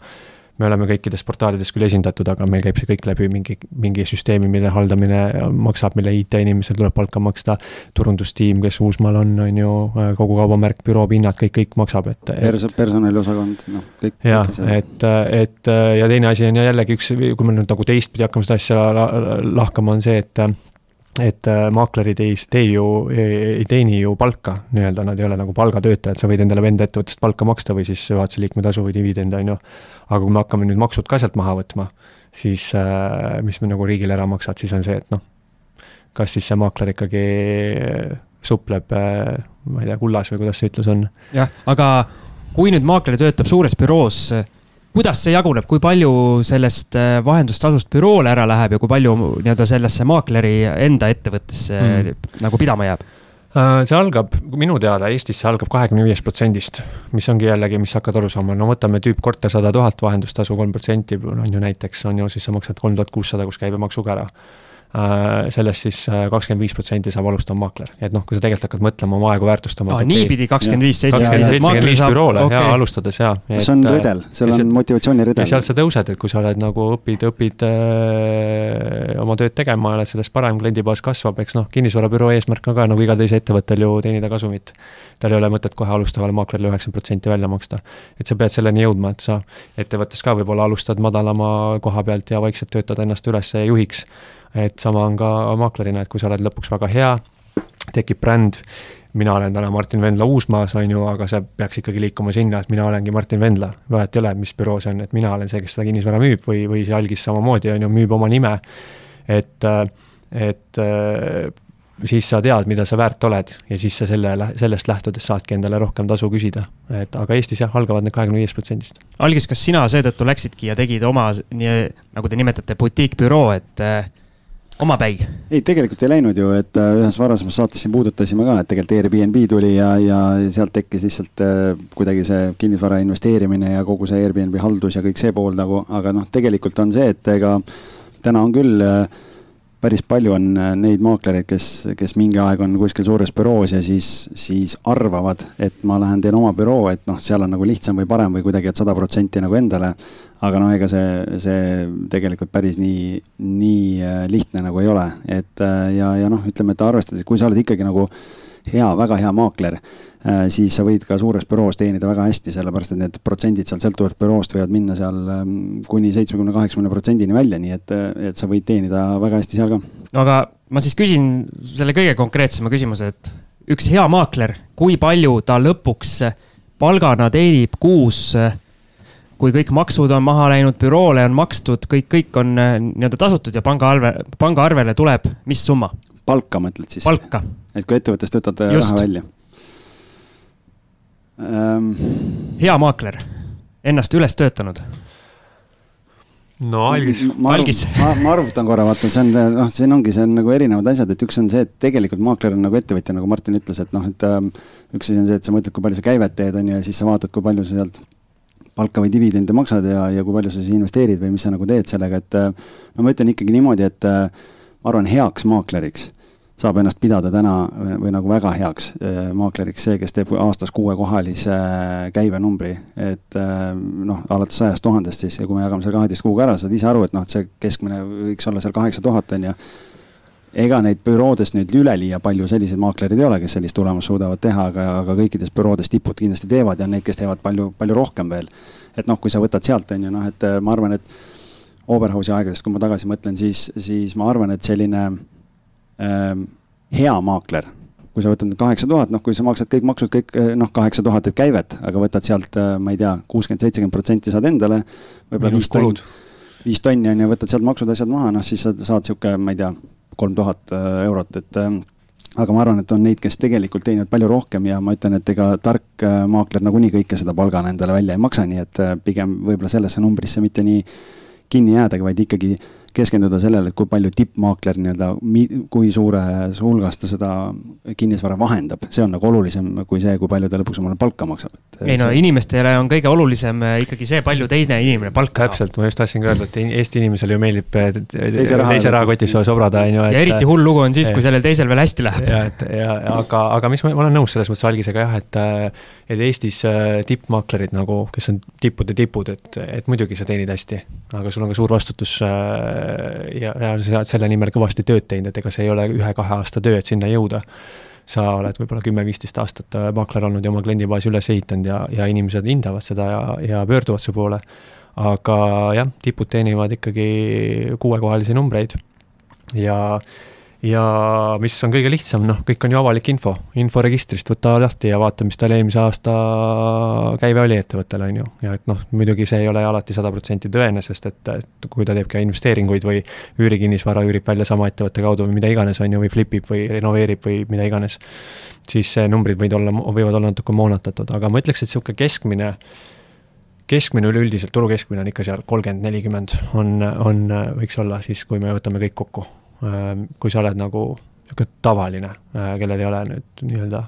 me oleme kõikides portaalides küll esindatud, aga meil käib see kõik läbi mingi, mingi süsteemi, mille haldamine maksab, mille IT-inimesel tuleb palka maksta, turundustiim, kes Uusmaal on, on ju, kogu kaubamärk, büroo pinnad, kõik, kõik maksab, et, et. Pers-, personaliosakond, noh, kõik. jah, et, et ja teine asi on jällegi üks, kui me nüüd nagu teistpidi hakkame seda asja lahkama, on see, et et äh, maaklerid ei tee ju, ei teeni ju palka nii-öelda, nad ei ole nagu palgatöötajad, sa võid endale venda ettevõttest palka maksta või siis juhatuse liikme tasu või dividende, on ju. aga kui me hakkame nüüd maksud ka sealt maha võtma, siis äh, mis me nagu riigile ära maksad, siis on see, et noh, kas siis see maakler ikkagi supleb, äh, ma ei tea, kullas või kuidas see ütlus on. jah, aga kui nüüd maakler töötab suures büroos kuidas see jaguneb, kui palju sellest äh, vahendustasust büroole ära läheb ja kui palju nii-öelda sellesse maakleri enda ettevõttesse mm. nagu pidama jääb? Äh, see algab, minu teada Eestis see algab kahekümne viiest protsendist, mis ongi jällegi, mis hakkad aru saama, no võtame tüüpkorter sada tuhat, vahendustasu kolm protsenti, on ju näiteks, on ju, siis sa maksad kolm tuhat kuussada koos käibemaksuga ära sellest siis äh, kakskümmend viis protsenti saab alustav maakler, et noh, kui sa tegelikult hakkad mõtlema oma aega väärtustama. niipidi kakskümmend viis, seitsekümmend viis büroole okay. ja alustades ja. see on redel, seal on motivatsiooniredel. ja sealt sa tõused, et kui sa oled nagu õpid, õpid öö, oma tööd tegema ja oled sellest parem, kliendibaas kasvab, eks noh, kinnisvarabüroo eesmärk on ka nagu igal teisel ettevõttel ju teenida kasumit. tal ei ole mõtet kohe alustavale maaklerile üheksakümmend protsenti välja maksta. et sa pead selleni jõudma, et sa ettevõttes ka võib-olla alustad madalama koha pealt ja vaikselt töötad ennast üles juhiks et sama on ka maaklerina, et kui sa oled lõpuks väga hea, tekib bränd, mina olen täna Martin Vendla Uusmaas, on ju, aga see peaks ikkagi liikuma sinna, et mina olengi Martin Vendla. vahet ei ole, mis büroo see on, et mina olen see, kes seda kinnisvara müüb või, või see algis samamoodi, on ju, müüb oma nime. et, et siis sa tead, mida sa väärt oled ja siis sa selle, sellest lähtudes saadki endale rohkem tasu küsida. et aga Eestis jah, algavad need kahekümne viiest protsendist. algis, kas sina seetõttu läksidki ja tegid oma, nagu te nimetate, butiikbüroo, et omapäi? ei, tegelikult ei läinud ju, et äh, ühes varasemas saates siin puudutasime ka, et tegelikult Airbnb tuli ja, ja sealt tekkis lihtsalt äh, kuidagi see kinnisvara investeerimine ja kogu see Airbnb haldus ja kõik see pool nagu, aga noh, tegelikult on see, et ega täna on küll äh, päris palju on äh, neid maaklereid, kes, kes mingi aeg on kuskil suures büroos ja siis, siis arvavad, et ma lähen teen oma büroo, et noh, seal on nagu lihtsam või parem või kuidagi, et sada protsenti nagu endale. aga noh, ega see, see tegelikult päris nii, nii äh, lihtne nagu ei ole, et äh, ja, ja noh, ütleme, et arvestades, kui sa oled ikkagi nagu hea, väga hea maakler Äh, siis sa võid ka suures büroos teenida väga hästi, sellepärast et need protsendid seal sõltuvalt büroost võivad minna seal ähm, kuni seitsmekümne, kaheksakümne protsendini välja, nii et, et sa võid teenida väga hästi seal ka. no aga ma siis küsin selle kõige konkreetsema küsimuse, et üks hea maakler, kui palju ta lõpuks palgana teenib kuus kui kõik maksud on maha läinud, büroole on makstud, kõik, kõik on äh, nii-öelda tasutud ja pangaarve, pangaarvele tuleb, mis summa? palka mõtled siis? palka. Et kui ettevõttest võtad Just. raha välja ähm.... hea maakler, ennast üles töötanud no algis. ma, algis. ma, ma arvutan korra, vaata, see on, noh, siin ongi, see on nagu erinevad asjad, et üks on see, et tegelikult maakler on nagu ettevõtja, nagu Martin ütles, et noh, et ähm, üks asi on see, et sa mõtled, kui palju sa käivet teed, on ju, ja siis sa vaatad, kui palju sa sealt palka või dividende maksad ja, ja kui palju sa siis investeerid või mis sa nagu teed sellega, et äh, no ma ütlen ikkagi niimoodi, et äh, ma arvan, heaks maakleriks saab ennast pidada täna või, või nagu väga heaks äh, maakleriks see, kes teeb aastas kuuekohalise äh, käibenumbri, et äh, noh, alates sajast tuhandest siis ja kui me jagame selle kaheteist kuuga ära, saad ise aru, et noh, et see keskmine võiks olla seal kaheksa tuhat on ju. ega neid büroodes nüüd üleliia palju selliseid maaklereid ei ole, kes sellist tulemust suudavad teha, aga, aga kõikides büroodes tipud kindlasti teevad ja on neid, kes teevad palju, palju rohkem veel. et noh, kui sa võtad sealt on ju noh, et ma arvan, et Oberhausi aegadest, kui ma tagasi mõtlen, siis, siis ma arvan, et selline Ehm, hea maakler, kui sa võtad kaheksa tuhat, noh, kui sa maksad kõik maksud, kõik eh, noh, kaheksa tuhat, et käivet, aga võtad sealt, eh, ma ei tea, kuuskümmend, seitsekümmend protsenti saad endale. võib-olla viis tonni, viis tonni on ju, võtad sealt maksud, asjad maha, noh siis sa saad sihuke, ma ei tea, kolm tuhat eh, eurot, et aga ma arvan, et on neid, kes tegelikult teenivad palju rohkem ja ma ütlen, et ega tark maakler nagunii kõike seda palgana endale välja ei maksa, nii et pigem võib-olla sellesse numbrisse mitte nii kinni jäädagi, vaid ikkagi keskenduda sellele, et kui palju tippmaakler nii-öelda, kui suures hulgas ta seda kinnisvara vahendab, see on nagu olulisem kui see, kui palju ta lõpuks omale palka maksab. ei no see... inimestele on kõige olulisem äh, ikkagi see, palju teine inimene palka saab. täpselt, ma just tahtsin ka öelda, et Eesti inimesele ju meeldib äh, teise, raha, teise rahakotis sobrada, on ju. ja eriti hull lugu on siis, kui sellel teisel veel hästi läheb. ja, et ja aga, aga mis ma, ma olen nõus selles mõttes Algisega jah, et äh, et Eestis tippmaaklerid nagu, kes on tippude tipud, et, et muidugi sa teenid hästi, aga sul on ka suur vastutus ja, ja sa oled selle nimel kõvasti tööd teinud, et ega see ei ole ühe-kahe aasta töö, et sinna jõuda. sa oled võib-olla kümme-viisteist aastat äh, maakler olnud ja oma kliendibaasi üles ehitanud ja, ja inimesed hindavad seda ja, ja pöörduvad su poole. aga jah, tipud teenivad ikkagi kuuekohalisi numbreid ja ja mis on kõige lihtsam, noh, kõik on ju avalik info, inforegistrist võta lahti ja vaata, mis tal eelmise aasta käive oli ettevõttel, on ju. ja et noh, muidugi see ei ole alati sada protsenti tõene, sest et, et kui ta teeb ka investeeringuid või üürikinnisvara üürib välja sama ettevõtte kaudu või mida iganes, on ju, või flip ib või renoveerib või mida iganes, siis numbrid võid olla, võivad olla natuke moonutatud, aga ma ütleks, et niisugune keskmine keskmine üleüldiselt, turu keskmine on ikka seal kolmkümmend, nelikümmend on, on, võiks olla siis, kui me võtame kõik kokku kui sa oled nagu niisugune tavaline, äh, kellel ei ole nüüd nii-öelda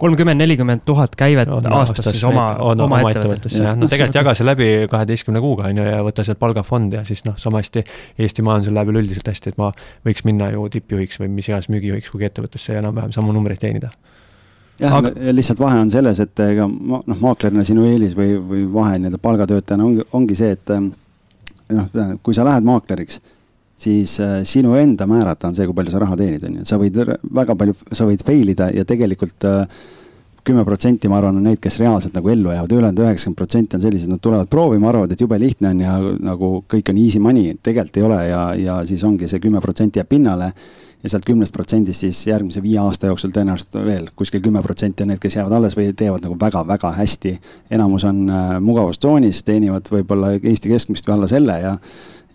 kolmkümmend, nelikümmend tuhat käivet aastas, aastas siis oma, oma, oma ettevõttes. jah, no tegelikult jaga see läbi kaheteistkümne kuuga, on ju, ja võta sealt palgafondi ja siis noh, sama hästi Eesti majandusel läheb üleüldiselt hästi, et ma võiks minna ju tippjuhiks või mis iganes müügijuhiks kuhugi ettevõttesse ja enam-vähem samu numbreid teenida jah Aga..., lihtsalt vahe on selles, et ega ma, noh, maaklerina sinu eelis või, või vahe nii-öelda palgatöötajana ongi, ongi see, et noh, kui sa lähed maakleriks siis äh, sinu enda määrata on see, kui palju sa raha teenid, on ju, sa võid väga palju, sa võid fail ida ja tegelikult äh, kümme protsenti, ma arvan, on neid, kes reaalselt nagu ellu jäävad, ülejäänud üheksakümmend protsenti on sellised, nad tulevad proovima, arvavad, et jube lihtne on ja nagu kõik on easy money, tegelikult ei ole ja, ja siis ongi see kümme protsenti jääb pinnale. ja sealt kümnest protsendist siis järgmise viie aasta jooksul tõenäoliselt veel kuskil kümme protsenti on need, kes jäävad alles või teevad nagu väga-väga hästi. enamus on äh, mugavustsoonis, teenivad võib-olla Eesti keskmist või alla selle ja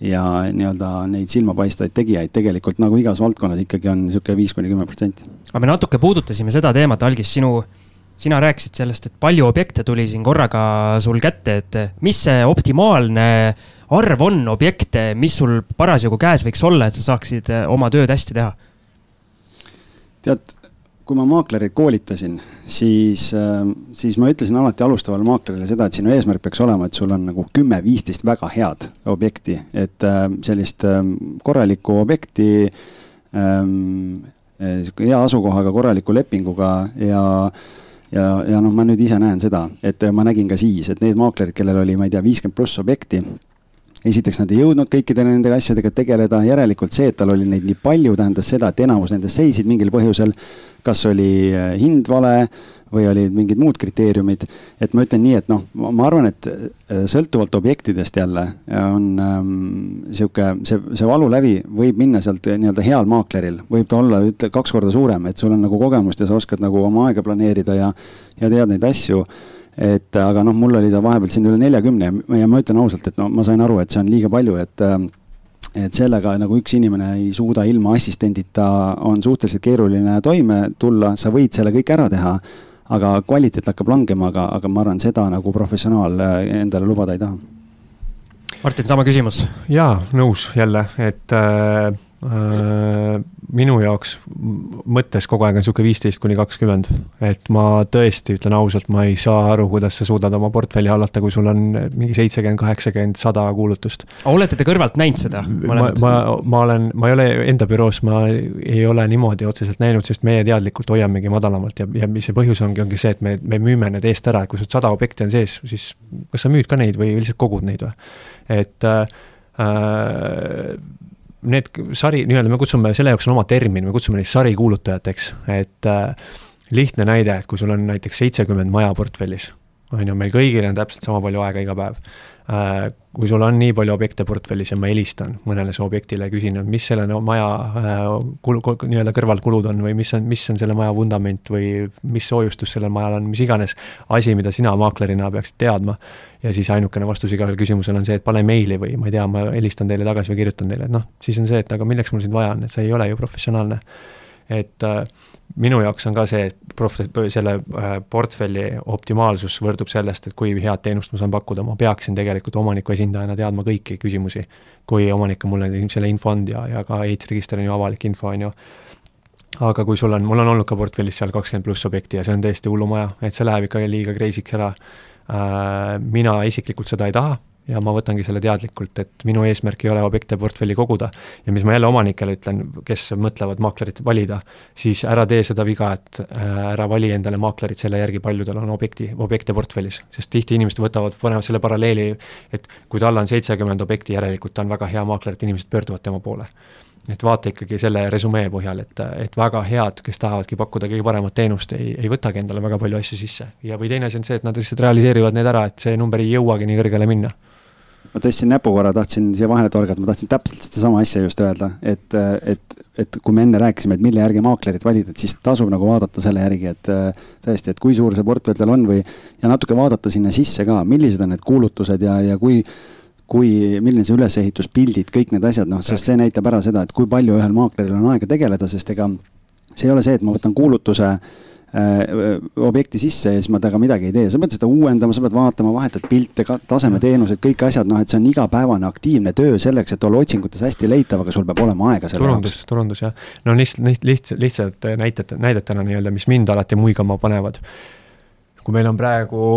ja nii-öelda neid silmapaistvaid tegijaid tegelikult nagu igas valdkonnas ikkagi on niisugune viis kuni kümme protsenti. aga me natuke puudutasime seda teemat, Algis, sinu, sina rääkisid sellest, et palju objekte tuli siin korraga sul kätte, et mis see optimaalne arv on objekte, mis sul parasjagu käes võiks olla, et sa saaksid oma tööd hästi teha? tead, kui ma maaklereid koolitasin, siis, äh, siis ma ütlesin alati alustavale maaklerile seda, et sinu eesmärk peaks olema, et sul on nagu kümme-viisteist väga head objekti, et äh, sellist korralikku objekti ähm, hea asukohaga, korraliku lepinguga ja ja, ja noh, ma nüüd ise näen seda, et ma nägin ka siis, et need maaklerid, kellel oli, ma ei tea, viiskümmend pluss objekti, esiteks nad ei jõudnud kõikide nende asjadega tegeleda, järelikult see, et tal oli neid nii palju, tähendas seda, et enamus nendest seisid mingil põhjusel. kas oli äh, hind vale või olid mingid muud kriteeriumid. et ma ütlen nii, et noh, ma arvan, et äh, sõltuvalt objektidest jälle on ähm, sihuke, see, see valulävi võib minna sealt nii-öelda heal maakleril, võib ta olla ütle kaks korda suurem, et sul on nagu kogemust ja sa oskad nagu oma aega planeerida ja, ja tead neid asju et aga noh, mul oli ta vahepeal siin üle neljakümne ja ma ütlen ausalt, et no ma sain aru, et see on liiga palju, et äh, et sellega nagu üks inimene ei suuda ilma assistendita, on suhteliselt keeruline toime tulla, sa võid selle kõik ära teha, aga kvaliteet hakkab langema, aga, aga ma arvan, seda nagu professionaal äh, endale lubada ei taha. Martin, sama küsimus. jaa, nõus jälle, et äh, äh minu jaoks mõttes kogu aeg on sihuke viisteist kuni kakskümmend. et ma tõesti ütlen ausalt, ma ei saa aru, kuidas sa suudad oma portfelli hallata, kui sul on mingi seitsekümmend, kaheksakümmend, sada kuulutust. olete te kõrvalt näinud seda? ma, ma, ma olen, ma ei ole enda büroos, ma ei ole niimoodi otseselt näinud, sest meie teadlikult hoiamegi madalamalt ja, ja mis see põhjus ongi, ongi see, et me, me müüme need eest ära, et kui sul sada objekti on sees, siis kas sa müüd ka neid või lihtsalt kogud neid või? et äh, äh need sari, nii-öelda me kutsume, selle jaoks on oma termin, me kutsume neid sarikuulutajateks, et äh, lihtne näide, et kui sul on näiteks seitsekümmend maja portfellis, on ju, meil kõigil on täpselt sama palju aega iga päev äh,. kui sul on nii palju objekte portfellis ja ma helistan mõnele su objektile ja küsin, et mis selle no, maja äh, kulu, nii-öelda kõrvalkulud on või mis on, mis on selle maja vundament või mis soojustus sellel majal on, mis iganes asi, mida sina maaklerina peaksid teadma ja siis ainukene vastus igale küsimusele on see, et pane meili või ma ei tea, ma helistan teile tagasi või kirjutan teile, et noh, siis on see, et aga milleks mul sind vaja on, et see ei ole ju professionaalne. et äh, minu jaoks on ka see, et prof-, selle äh, portfelli optimaalsus võrdub sellest, et kui head teenust ma saan pakkuda, ma peaksin tegelikult omaniku esindajana teadma kõiki küsimusi. kui omanik on mulle selle info andnud ja, ja ka ehitusregister on ju avalik info, on ju aga kui sul on, mul on olnud ka portfellis seal kakskümmend pluss objekti ja see on täiesti hullumaja, et see läheb ikka liiga crazy'ks ära mina isiklikult seda ei taha ja ma võtangi selle teadlikult, et minu eesmärk ei ole objekte portfelli koguda. ja mis ma jälle omanikele ütlen, kes mõtlevad maaklerit valida, siis ära tee seda viga, et äh, ära vali endale maaklerit selle järgi, palju tal on objekti, objekte portfellis. sest tihti inimesed võtavad, panevad selle paralleeli, et kui tal on seitsekümmend objekti, järelikult ta on väga hea maakler, et inimesed pöörduvad tema poole et vaata ikkagi selle resümee põhjal, et, et väga head, kes tahavadki pakkuda kõige paremat teenust, ei, ei võtagi endale väga palju asju sisse. ja, või teine asi on see, et nad lihtsalt realiseerivad need ära, et see number ei jõuagi nii kõrgele minna ma tõstsin näpu korra, tahtsin siia vahele torgata, ma tahtsin täpselt sedasama asja just öelda, et, et, et kui me enne rääkisime, et mille järgi maaklerit valida, et siis tasub nagu vaadata selle järgi, et tõesti, et kui suur see portfell tal on või ja natuke vaadata sinna sisse ka, millised on need kuulutused ja, ja kui kui, milline see ülesehitus, pildid, kõik need asjad, noh, sest see näitab ära seda, et kui palju ühel maakleril on aega tegeleda, sest ega see ei ole see, et ma võtan kuulutuse äh, objekti sisse ja siis ma temaga midagi ei tee, sa pead seda uuendama, sa pead vaatama, vahetad pilte, tasemeteenused, kõik asjad, noh, et see on igapäevane aktiivne töö selleks, et olla otsingutes hästi leitav, aga sul peab olema aega selle turundus, jaoks. turundus jah, no lihtsalt, lihtsalt, lihtsalt näited, näidetena nii-öelda, mis mind alati muigama panevad kui meil on praegu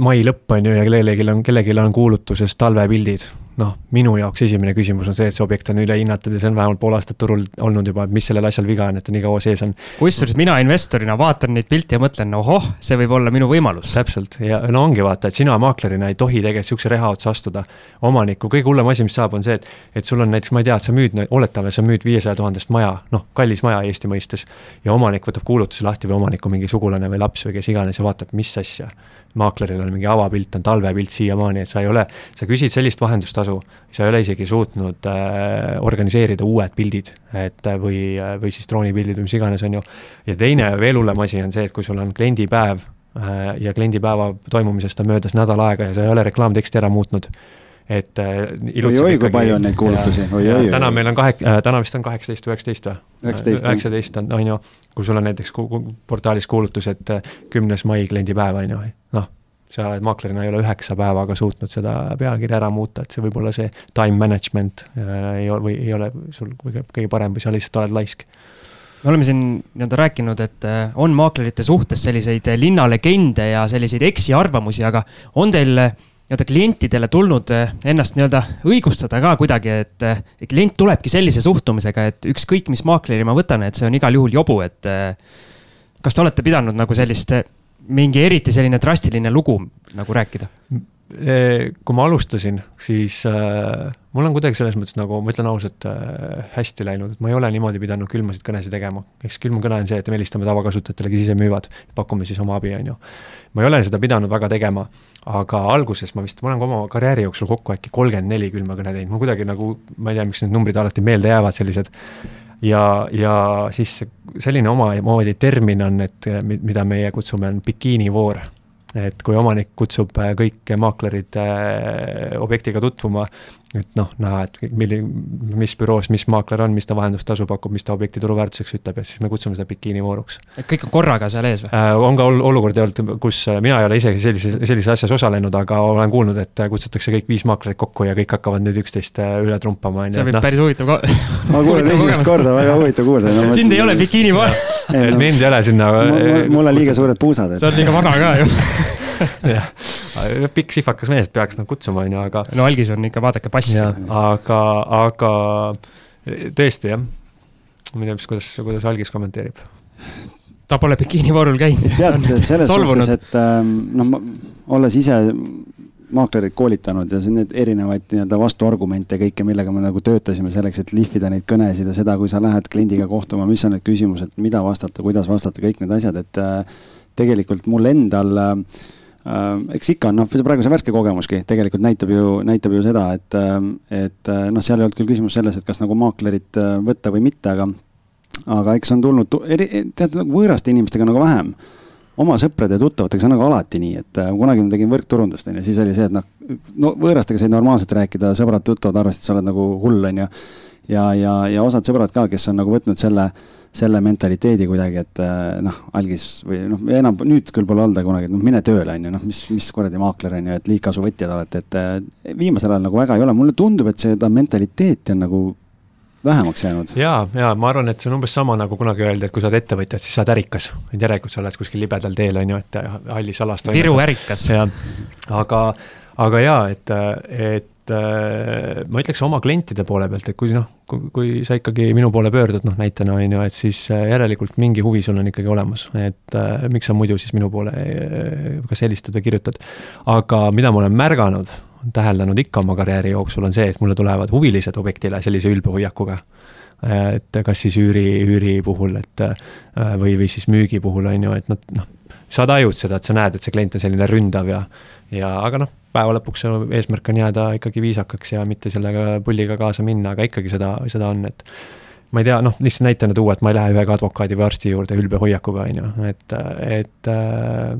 mai lõpp, on ju, ja kellelgi on, kellelgi on kuulutuses talvepildid noh, minu jaoks esimene küsimus on see, et see objekt on ülehinnatud ja see on vähemalt pool aastat turul olnud juba, et mis sellel asjal viga on, et ta nii kaua sees on. kusjuures mina investorina vaatan neid pilte ja mõtlen, ohoh, see võib olla minu võimalus. täpselt ja no ongi vaata, et sina maaklerina ei tohi tegelikult sihukese reha otsa astuda. omaniku kõige hullem asi, mis saab, on see, et, et sul on näiteks, ma ei tea, et sa müüd, oletame, sa müüd viiesaja tuhandest maja, noh, kallis maja Eesti mõistes. ja omanik võtab kuulutuse lahti või omaniku mingi sugulane või laps või kes iganes ja vaatab, mis asja maakleril on mingi avapilt, on talvepilt siiamaani, et sa ei ole, sa küsid sellist vahendustasu, sa ei ole isegi suutnud äh, organiseerida uued pildid, et äh, või, äh, või siis droonipildid või mis iganes, on ju. ja teine veel hullem asi on see, et kui sul on kliendipäev äh, ja kliendipäeva toimumisest on möödas nädal aega ja sa ei ole reklaamteksti ära muutnud et äh, oi-oi, kui palju on neid kuulutusi, oi-oi. täna meil on kahe äh,, täna vist on kaheksateist, üheksateist või? üheksateist on, on ju, kui sul on näiteks ku, portaalis kuulutus, et äh, kümnes mai kliendipäev, on ju, noh, sa oled maaklerina ei ole üheksa päevaga suutnud seda pealkirja ära muuta, et see võib olla see time management äh, ei ole, või ei ole sul kõige, kõige parem või sa lihtsalt oled laisk. Me oleme siin nii-öelda rääkinud, et on maaklerite suhtes selliseid linnalegende ja selliseid eksiarvamusi, aga on teil äh, nii-öelda klientidele tulnud ennast nii-öelda õigustada ka kuidagi, et klient tulebki sellise suhtumisega, et ükskõik, mis maakleri ma võtan, et see on igal juhul jobu, et kas te olete pidanud nagu sellist mingi eriti selline drastiline lugu nagu rääkida? Kui ma alustasin, siis äh, mul on kuidagi selles mõttes nagu, ma ütlen ausalt äh,, hästi läinud, et ma ei ole niimoodi pidanud külmasid kõnesid tegema. eks külm kõne on see, et me helistame tavakasutajatele, kes ise müüvad, pakume siis oma abi, on ju. ma ei ole seda pidanud väga tegema, aga alguses ma vist, ma olen ka oma karjääri jooksul kokku äkki kolmkümmend neli külma kõne teinud, ma kuidagi nagu, ma ei tea, miks need numbrid alati meelde jäävad, sellised. Ja, ja siis selline omamoodi termin on, et mida meie kutsume, on bikiinivoor et kui omanik kutsub äh, kõik maaklerid äh, objektiga tutvuma, et noh, näha, et milline, mis büroos, mis maakler on, mis ta vahendustasu pakub, mis ta objekti turuväärtuseks ütleb ja siis me kutsume seda bikiinivooruks. et kõik on korraga seal ees või äh,? on ka ol olukordi olnud, kus äh, mina ei ole isegi sellises, sellises asjas osalenud, aga olen kuulnud, et kutsutakse kõik viis maaklerit kokku ja kõik hakkavad nüüd üksteist üle trumpama, on ju. see võib no. päris huvitav ko-. ma kuulen esimest korda, väga huvitav kuulda no,. sind ei ole bikiinivoor. et mind ei ole sinna. mul on liiga suured puusad. sa oled liiga vana ka ju jah, pikk sihvakas mees, peaks nagu kutsuma, on ju, aga. no algis on ikka, vaadake passi. aga, aga tõesti jah, ma ei tea, mis, kuidas, kuidas algis kommenteerib ta pole bikiinivoorul käinud. tead, selles suhtes, et noh, olles ise maaklerid koolitanud ja need erinevaid nii-öelda vastuargumente ja kõike, millega me nagu töötasime selleks, et lihvida neid kõnesid ja seda, kui sa lähed kliendiga kohtuma, mis on need küsimused, mida vastata, kuidas vastata, kõik need asjad, et äh, tegelikult mul endal äh, Äh, eks ikka on, noh, praegu see värske kogemuski tegelikult näitab ju, näitab ju seda, et, äh, et äh, noh, seal ei olnud küll küsimus selles, et kas nagu maaklerit võtta või mitte, aga, aga eks on tulnud, eri, tead, nagu võõraste inimestega nagu vähem. oma sõprade ja tuttavatega, see on nagu alati nii, et kunagi ma tegin võrkturundust, on ju, siis oli see, et noh, no võõrastega said normaalselt rääkida, sõbrad-tuttavad arvasid, et sa oled nagu hull, on ju. ja, ja, ja osad sõbrad ka, kes on nagu võtnud selle selle mentaliteedi kuidagi, et äh, noh, algis või noh, enam nüüd küll pole olnud kunagi, et noh, mine tööle, on ju, noh, mis, mis kuradi maakler on ju, et liigkasuvõtjad olete, et äh, viimasel ajal nagu väga ei ole, mulle tundub, et seda mentaliteeti on nagu vähemaks jäänud. ja, ja ma arvan, et see on umbes sama nagu kunagi öeldi, et kui sa oled ettevõtja, siis sa oled ärikas. et järelikult sa oled kuskil libedal teel, on ju, et hallis alas. Viru ärikas. aga, aga jaa, et, et äh, ma ütleks oma klientide poole pealt, et kui noh, kui sa ikkagi minu poole pöördud, noh näitena on ju, et siis äh, järelikult mingi huvi sul on ikkagi olemas, et äh, miks sa muidu siis minu poole äh, kas helistad või kirjutad. aga mida ma olen märganud, täheldanud ikka oma karjääri jooksul, on see, et mulle tulevad huvilised objektile sellise ülbe hoiakuga et kas siis üüri, üüri puhul, et või, või siis müügi puhul on ju, et nad noh, sa tajud seda, et sa näed, et see klient on selline ründav ja, ja aga noh, päeva lõpuks eesmärk on jääda ikkagi viisakaks ja mitte sellega pulliga kaasa minna, aga ikkagi seda, seda on, et ma ei tea, noh, lihtsalt näitena tuua, et ma ei lähe ühegi advokaadi või arsti juurde ülbe hoiakuga, on ju, et, et äh,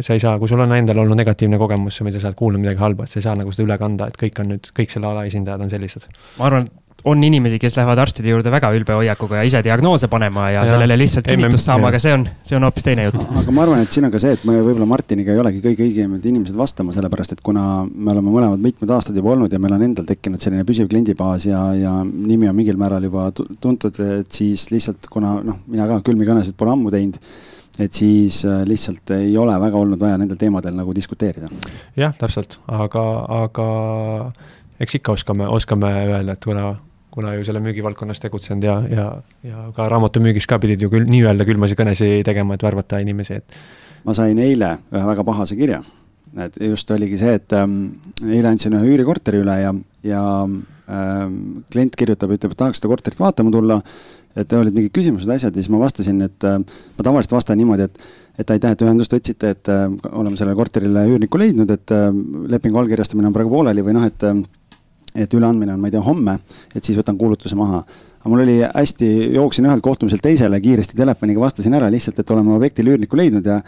sa ei saa, kui sul on endal olnud negatiivne kogemus, mida sa oled kuulnud midagi halba, et sa ei saa nagu seda üle kanda, et kõik on nüüd, kõik selle ala esindajad on sellised. ma arvan, on inimesi, kes lähevad arstide juurde väga ülbe hoiakuga ja ise diagnoose panema ja, ja sellele lihtsalt kinnitust saama, aga see on, see on hoopis teine jutt. aga ma arvan, et siin on ka see, et me võib-olla Martiniga ei olegi kõige õigemad inimesed vastama, sellepärast et kuna me oleme mõlemad mitmed aastad juba olnud ja meil on endal tekkinud selline püsiv kliendibaas ja, ja nimi on mingil määral juba tuntud, et siis lihtsalt kuna noh, mina ka külmikõnesid pole ammu teinud et siis äh, lihtsalt ei ole väga olnud vaja nendel teemadel nagu diskuteerida. jah, täpselt, aga, aga eks ikka oskame, oskame öelda, et kuna kuna ju selle müügivaldkonnas tegutsenud ja, ja, ja ka raamatumüügis ka pidid ju küll nii-öelda külmasi kõnesid tegema, et värvata inimesi, et. ma sain eile ühe väga pahase kirja. et just oligi see, et ähm, eile andsin ühe üürikorteri üle ja, ja ähm, klient kirjutab, ütleb, et tahaks seda korterit vaatama tulla. et olid mingid küsimused, asjad ja siis ma vastasin, et äh, ma tavaliselt vastan niimoodi, et, et aitäh, et ühendust võtsite, et äh, oleme sellele korterile üürniku leidnud, et äh, lepingu allkirjastamine on praegu pooleli või noh, et äh, et üleandmine on, ma ei tea, homme, et siis võtan kuulutuse maha. aga mul oli hästi, jooksin ühelt kohtumiselt teisele, kiiresti telefoniga vastasin ära lihtsalt, et oleme objektil üürniku leidnud ja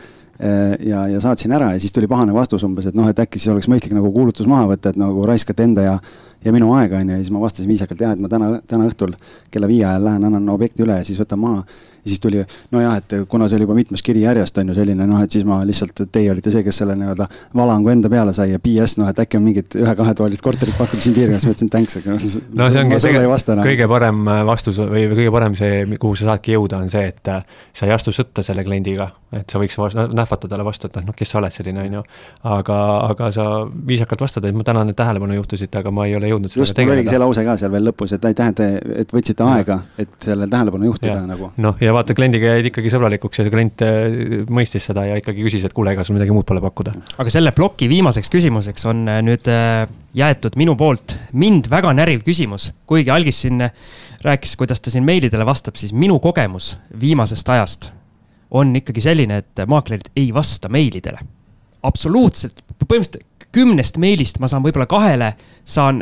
ja, ja saatsin ära ja siis tuli pahane vastus umbes, et noh, et äkki siis oleks mõistlik nagu kuulutus maha võtta, et nagu raiskate enda ja ja minu aega, on ju, ja siis ma vastasin viisakalt jah, et ma täna, täna õhtul kella viie ajal lähen, annan objekti üle ja siis võtan maha ja siis tuli, nojah, et kuna see oli juba mitmes kiri järjest on ju selline noh, et siis ma lihtsalt, teie olite see, kes selle nii-öelda valangu enda peale sai ja PS noh, et äkki on mingit ühe-kahetoalist korterit pakkuda siin piirkonnas, ma ütlesin thanks, aga noh. no see ongi tegelikult kõige parem äh, vastus või kõige parem see, kuhu sa saadki jõuda, on see, et äh, sa ei astu sõtta selle kliendiga. et sa võiks nähvata talle vastu, et noh, kes sa oled selline, on ju. aga, aga sa viisakalt vastad, et ma tänan, et tähelepanu juhtisite, aga ma ei ole jõudnud just, mul oligi see lause ka seal veel lõpus, et aitäh, et, et võtsite aega, et sellele tähelepanu juhtida nagu. noh, ja ja vaata, kliendiga jäid ikkagi sõbralikuks ja klient äh, mõistis seda ja ikkagi küsis, et kuule, ega sul midagi muud pole pakkuda. aga selle ploki viimaseks küsimuseks on äh, nüüd äh, jäetud minu poolt mind väga näriv küsimus, kuigi Algis siin rääkis, kuidas ta siin meilidele vastab, siis minu kogemus viimasest ajast on ikkagi selline, et maaklerid ei vasta meilidele. absoluutselt, põhimõtteliselt kümnest meilist ma saan võib-olla kahele, saan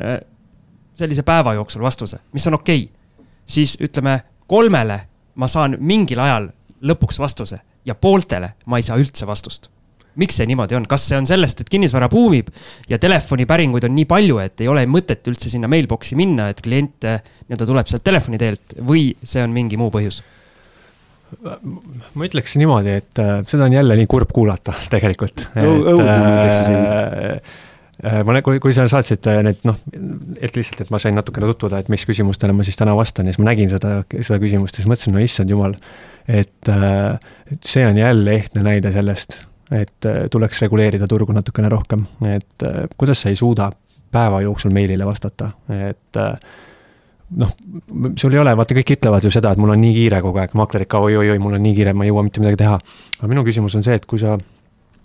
sellise päeva jooksul vastuse, mis on okei okay. siis ütleme kolmele ma saan mingil ajal lõpuks vastuse ja pooltele ma ei saa üldse vastust. miks see niimoodi on, kas see on sellest, et kinnisvara buumib ja telefonipäringuid on nii palju, et ei ole mõtet üldse sinna mailbox'i minna, et klient eh, nii-öelda tuleb sealt telefoni teelt või see on mingi muu põhjus? ma ütleks niimoodi, et äh, seda on jälle nii kurb kuulata tegelikult. õudne ma ütleks isegi Äh, ma, kui, kui sa saatsid äh, need noh, et lihtsalt, et ma sain natukene tutvuda, et mis küsimustele ma siis täna vastan ja siis ma nägin seda, seda küsimust ja siis mõtlesin, no issand jumal, et, äh, see on jälle ehtne näide sellest, et tuleks reguleerida turgu natukene rohkem, et kuidas sa ei suuda päeva jooksul meilile vastata, et noh, sul ei ole, vaata, kõik ütlevad ju seda, et mul on nii kiire kogu aeg, maaklerid ka oi-oi-oi, mul on nii kiire, ma ei jõua mitte midagi teha. aga minu küsimus on see, et kui sa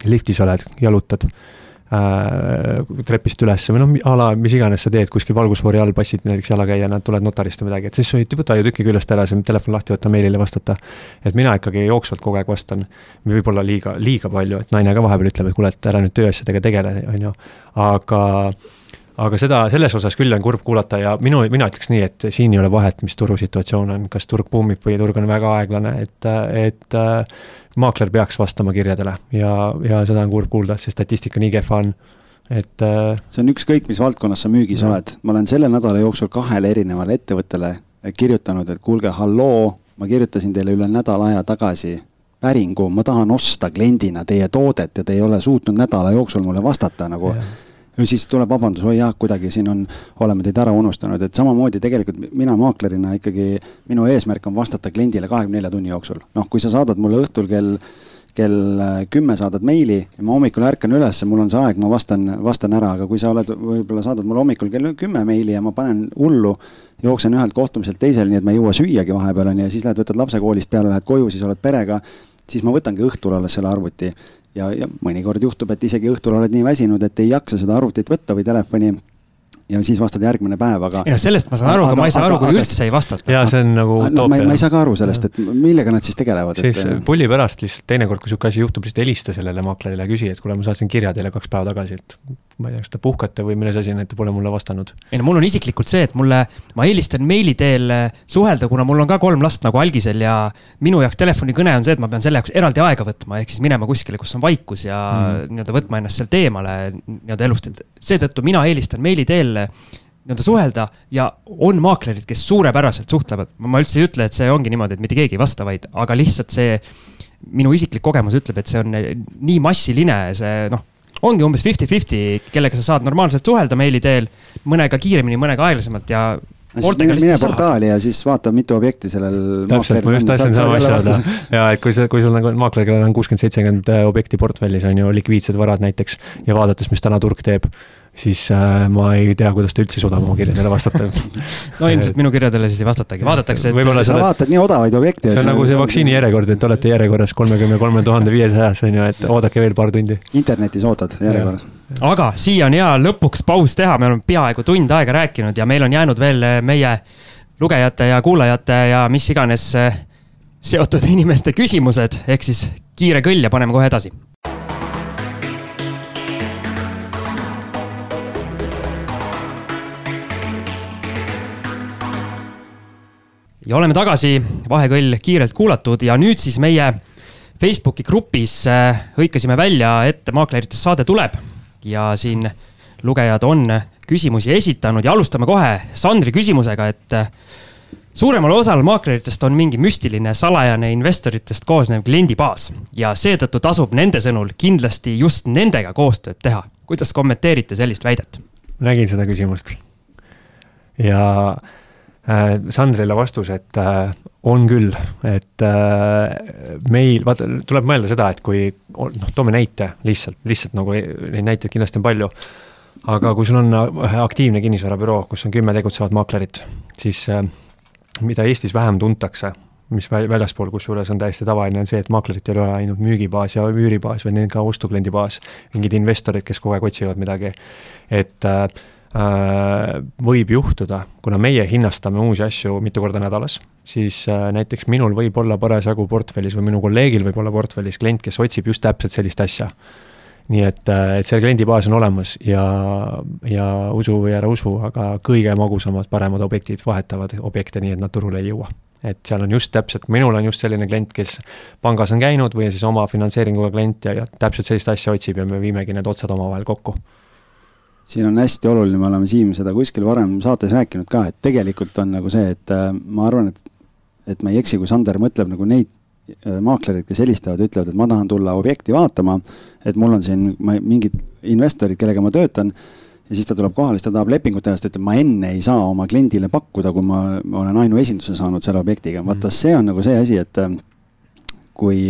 liftis oled, jalutad äh, trepist üles või noh, a la mis iganes sa teed kuskil valgusfoori all, passid näiteks jalakäijana, tuled notarist või midagi, et siis sa ei võta ju tüki küljest ära, sa telefon lahti võtta, meilile vastata. et mina ikkagi jooksvalt kogu aeg vastan, võib-olla liiga, liiga palju, et naine ka vahepeal ütleb, et kuule, et ära nüüd tööasjadega tegele, on ju, aga aga seda, selles osas küll on kurb kuulata ja minu, mina ütleks nii, et siin ei ole vahet, mis turusituatsioon on, kas turg buumib või turg on väga aeglane, et, et maakler peaks vastama kirjadele ja, ja seda on kurb kuulda, see statistika nii kehva on, et. Äh, see on ükskõik, mis valdkonnas sa müügis ja. oled, ma olen selle nädala jooksul kahele erinevale ettevõttele kirjutanud, et kuulge, halloo, ma kirjutasin teile üle nädala aja tagasi päringu, ma tahan osta kliendina teie toodet ja te ei ole suutnud nädala jooksul mulle vastata nagu ja siis tuleb vabandus, oi jah, kuidagi siin on, oleme teid ära unustanud, et samamoodi tegelikult mina maaklerina ikkagi, minu eesmärk on vastata kliendile kahekümne nelja tunni jooksul. noh, kui sa saadad mulle õhtul kell kell äh, kümme saadad meili ja ma hommikul ärkan üles, mul on see aeg, ma vastan, vastan ära, aga kui sa oled, võib-olla saadad mulle hommikul kell kümme meili ja ma panen hullu, jooksen ühelt kohtumiselt teisele, nii et ma ei jõua süüagi vahepeal on ju, ja siis lähed, võtad lapse koolist peale, lähed koju, siis oled perega, siis ma võtangi õhtul alles selle arvuti ja, ja mõnikord juhtub, et isegi õhtul oled nii väsinud, et ei jaksa seda arvutit võtta või telefoni ja siis vastad järgmine päev, aga. ei noh, sellest ma saan aru, aga ma ei saa aru, kui aga, üldse ei vastata. ja see on nagu no, ma, ma ei saa ka aru sellest, et millega nad siis tegelevad. siis et... pulli pärast lihtsalt teinekord, kui sihuke asi juhtub, lihtsalt helista sellele maaklerile ja küsi, et kuule, ma saatsin kirja teile kaks päeva tagasi, et ma ei tea, kas te puhkate või milles asi on, et te pole mulle vastanud. ei no mul on isiklikult see, et mulle, ma eelistan meili teel suhelda, kuna mul on ka kolm last nagu algisel ja minu jaoks telefonikõne on see, et ma pean selle jaoks eraldi aega võtma, ehk siis minema kuskile, kus on vaikus ja mm. nii-öelda võtma ennast sealt eemale nii-öelda elust, et seetõttu mina eelistan meili teel nii-öelda suhelda ja on maaklerid, kes suurepäraselt suhtlevad. ma üldse ei ütle, et see ongi niimoodi, et mitte keegi ei vasta, vaid, aga lihtsalt see minu isiklik kogemus ütleb, et see on nii massiline, see noh, ongi umbes fifty-fifty, kellega sa saad normaalselt suhelda meili teel, mõnega kiiremini, mõnega aeglasemalt ja mine, mine portaali ja siis vaata, mitu objekti sellel. täpselt, ma just tahtsin sama asja öelda. ja et kui sa, kui sul nagu maakler, kellel on kuuskümmend, seitsekümmend objekti portfellis on ju likviidsed varad näiteks ja vaadates, mis täna turg teeb siis äh, ma ei tea, kuidas ta üldse suudab oma kirjadele vastata no ilmselt minu kirjadele siis ei vastatagi, vaadatakse, et. sa oled... vaatad nii odavaid objekte. see on nagu see vaktsiini järjekord, et olete järjekorras kolmekümne kolme tuhande viiesajas on ju, et oodake veel paar tundi. internetis ootad järjekorras. aga siia on hea lõpuks paus teha, me oleme peaaegu tund aega rääkinud ja meil on jäänud veel meie lugejate ja kuulajate ja mis iganes eh, seotud inimeste küsimused, ehk siis kiire kõll ja paneme kohe edasi ja oleme tagasi, vahekõll kiirelt kuulatud ja nüüd siis meie Facebooki grupis hõikasime välja, et maakleritest saade tuleb ja siin lugejad on küsimusi esitanud ja alustame kohe Sandri küsimusega, et suuremal osal maakleritest on mingi müstiline salajane investoritest koosnev kliendibaas ja seetõttu tasub nende sõnul kindlasti just nendega koostööd teha. kuidas kommenteerite sellist väidet? nägin seda küsimust. ja äh, Sandrile vastus, et äh, on küll, et äh, meil, vaata, tuleb mõelda seda, et kui noh, toome näite lihtsalt, lihtsalt nagu neid näiteid kindlasti on palju aga kui sul on äh, aktiivne kinnisvarabüroo, kus on kümme tegutsevat maaklerit, siis äh, mida Eestis vähem tuntakse, mis väljaspool, kusjuures on täiesti tavaline, on see, et maaklerit ei ole ainult müügibaas ja üüribaas, vaid neil ka ostukliendi baas. mingid investorid, kes kogu aeg otsivad midagi. et äh, äh, võib juhtuda, kuna meie hinnastame uusi asju mitu korda nädalas, siis äh, näiteks minul võib olla parasjagu portfellis või minu kolleegil võib olla portfellis klient, kes otsib just täpselt sellist asja nii et, äh, et see kliendibaas on olemas ja, ja usu või ära usu, aga kõige magusamad, paremad objektid vahetavad objekte nii, et nad turule ei jõua. et seal on just täpselt, minul on just selline klient, kes pangas on käinud või siis oma finantseeringuga klient ja, ja täpselt sellist asja otsib ja me viimegi need otsad omavahel kokku siin on hästi oluline, me oleme Siim seda kuskil varem saates rääkinud ka, et tegelikult on nagu see, et äh, ma arvan, et et ma ei eksi, kui Sander mõtleb nagu neid Äh, maaklerid, kes helistavad, ütlevad, et ma tahan tulla objekti vaatama, et mul on siin mingid investorid, kellega ma töötan, ja siis ta tuleb kohale, siis ta tahab lepingut teha, siis ta ütleb, ma enne ei saa oma kliendile pakkuda, kui ma, ma olen ainuesinduse saanud selle objektiga. vaata, mm. see on nagu see asi, et äh, kui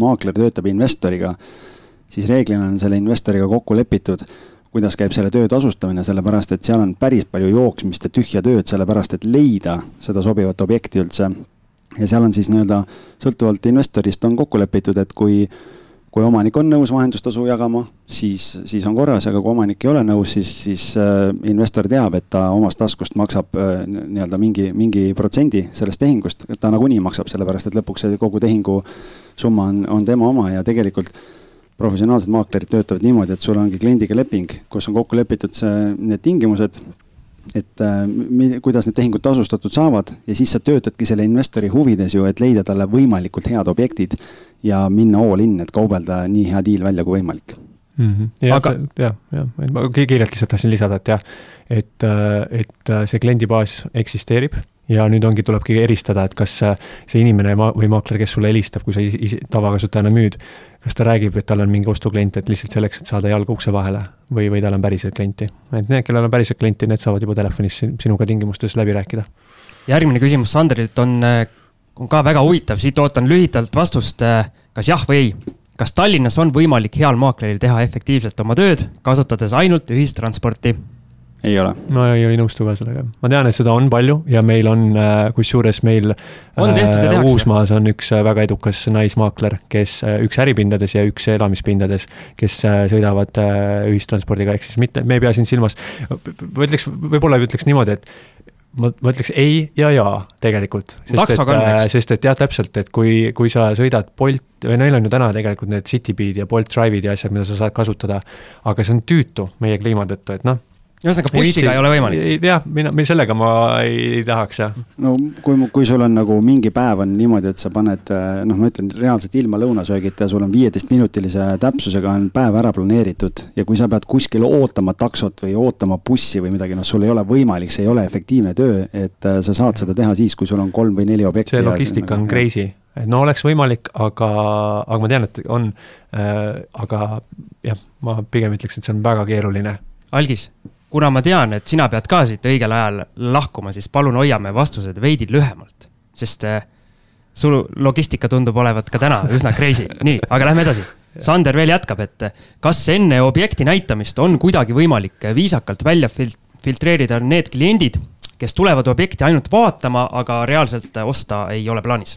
maakler töötab investoriga, siis reeglina on selle investoriga kokku lepitud, kuidas käib selle töö tasustamine, sellepärast et seal on päris palju jooksmist ja tühja tööd, sellepärast et leida seda sobivat objekti üldse. Ja seal on siis nii-öelda sõltuvalt investorist on kokku lepitud, et kui, kui omanik on nõus vahendustasu jagama, siis, siis on korras, aga kui omanik ei ole nõus, siis, siis äh, investor teab, et ta omast taskust maksab äh, nii-öelda mingi, mingi protsendi sellest tehingust, ta nagunii maksab, sellepärast et lõpuks see kogu tehingu summa on, on tema oma ja tegelikult professionaalsed maaklerid töötavad niimoodi, et sul ongi kliendiga leping, kus on kokku lepitud see, need tingimused et äh, kuidas need tehingud tasustatud saavad ja siis sa töötadki selle investori huvides ju, et leida talle võimalikult head objektid ja minna all in, et kaubelda nii hea diil välja kui võimalik mm. -hmm. ja, aga jah, jah, ma kiirelt lihtsalt tahtsin lisada, et jah, et, äh, et äh, see kliendibaas eksisteerib ja nüüd ongi, tulebki eristada, et kas see inimene ma või maakler, kes sulle helistab, kui sa isi, tavakasutajana müüd, kas ta räägib, et tal on mingi ostuklient, et lihtsalt selleks, et saada jalga ukse vahele või, või tal on päriselt klienti. et need, kellel on päriselt klienti, need saavad juba telefonis sinuga tingimustes läbi rääkida. järgmine küsimus Sandrilt on, on ka väga huvitav, siit ootan lühidalt vastust, kas jah või ei kas Tallinnas on võimalik heal maakleril teha efektiivselt oma tööd, kasutades ainult ühistransporti? Ei ole. ma ei, ei nõustu ka sellega. ma tean, et seda on palju ja meil on, äh, kusjuures meil on tehtud ja äh, tehakse. Uusmaas on üks äh, väga edukas naismaakler, kes, üks äripindades ja üks elamispindades, kes sõidavad ühistranspordiga, ehk siis mitte, me ei pea siin silmas, ma ütleks, võib-olla ütleks niimoodi, et ma, ma ütleks ei ja jaa tegelikult. on, eks? sest et jah, täpselt, et kui, kui sa sõidad Bolt, või neil on ju täna tegelikult need Citybeed ja Bolt Drive'id ja asjad, mida sa saad kasutada, aga see on tüütu meie kliima tõttu, et noh, ühesõnaga bussiga ei ole võimalik? jah, mina, sellega ma ei, ei tahaks jah. no kui, kui sul on nagu mingi päev on niimoodi, et sa paned noh, ma ütlen reaalselt ilma lõunasöögita ja sul on viieteistminutilise täpsusega on päev ära planeeritud. ja kui sa pead kuskil ootama taksot või ootama bussi või midagi, noh, sul ei ole võimalik, see ei ole efektiivne töö, et äh, sa saad seda teha siis, kui sul on kolm või neli objekti. see logistika on nagu, crazy, et no oleks võimalik, aga, aga ma tean, et on äh,, aga jah, ma pigem ütleks, et see on väga keeruline. algis kuna ma tean, et sina pead ka siit õigel ajal lahkuma, siis palun hoiame vastused veidi lühemalt, sest äh, sul logistika tundub olevat ka täna üsna crazy. nii, aga lähme edasi. Sander veel jätkab, et äh, kas enne objekti näitamist on kuidagi võimalik viisakalt välja fil filtreerida need kliendid, kes tulevad objekti ainult vaatama, aga reaalselt osta ei ole plaanis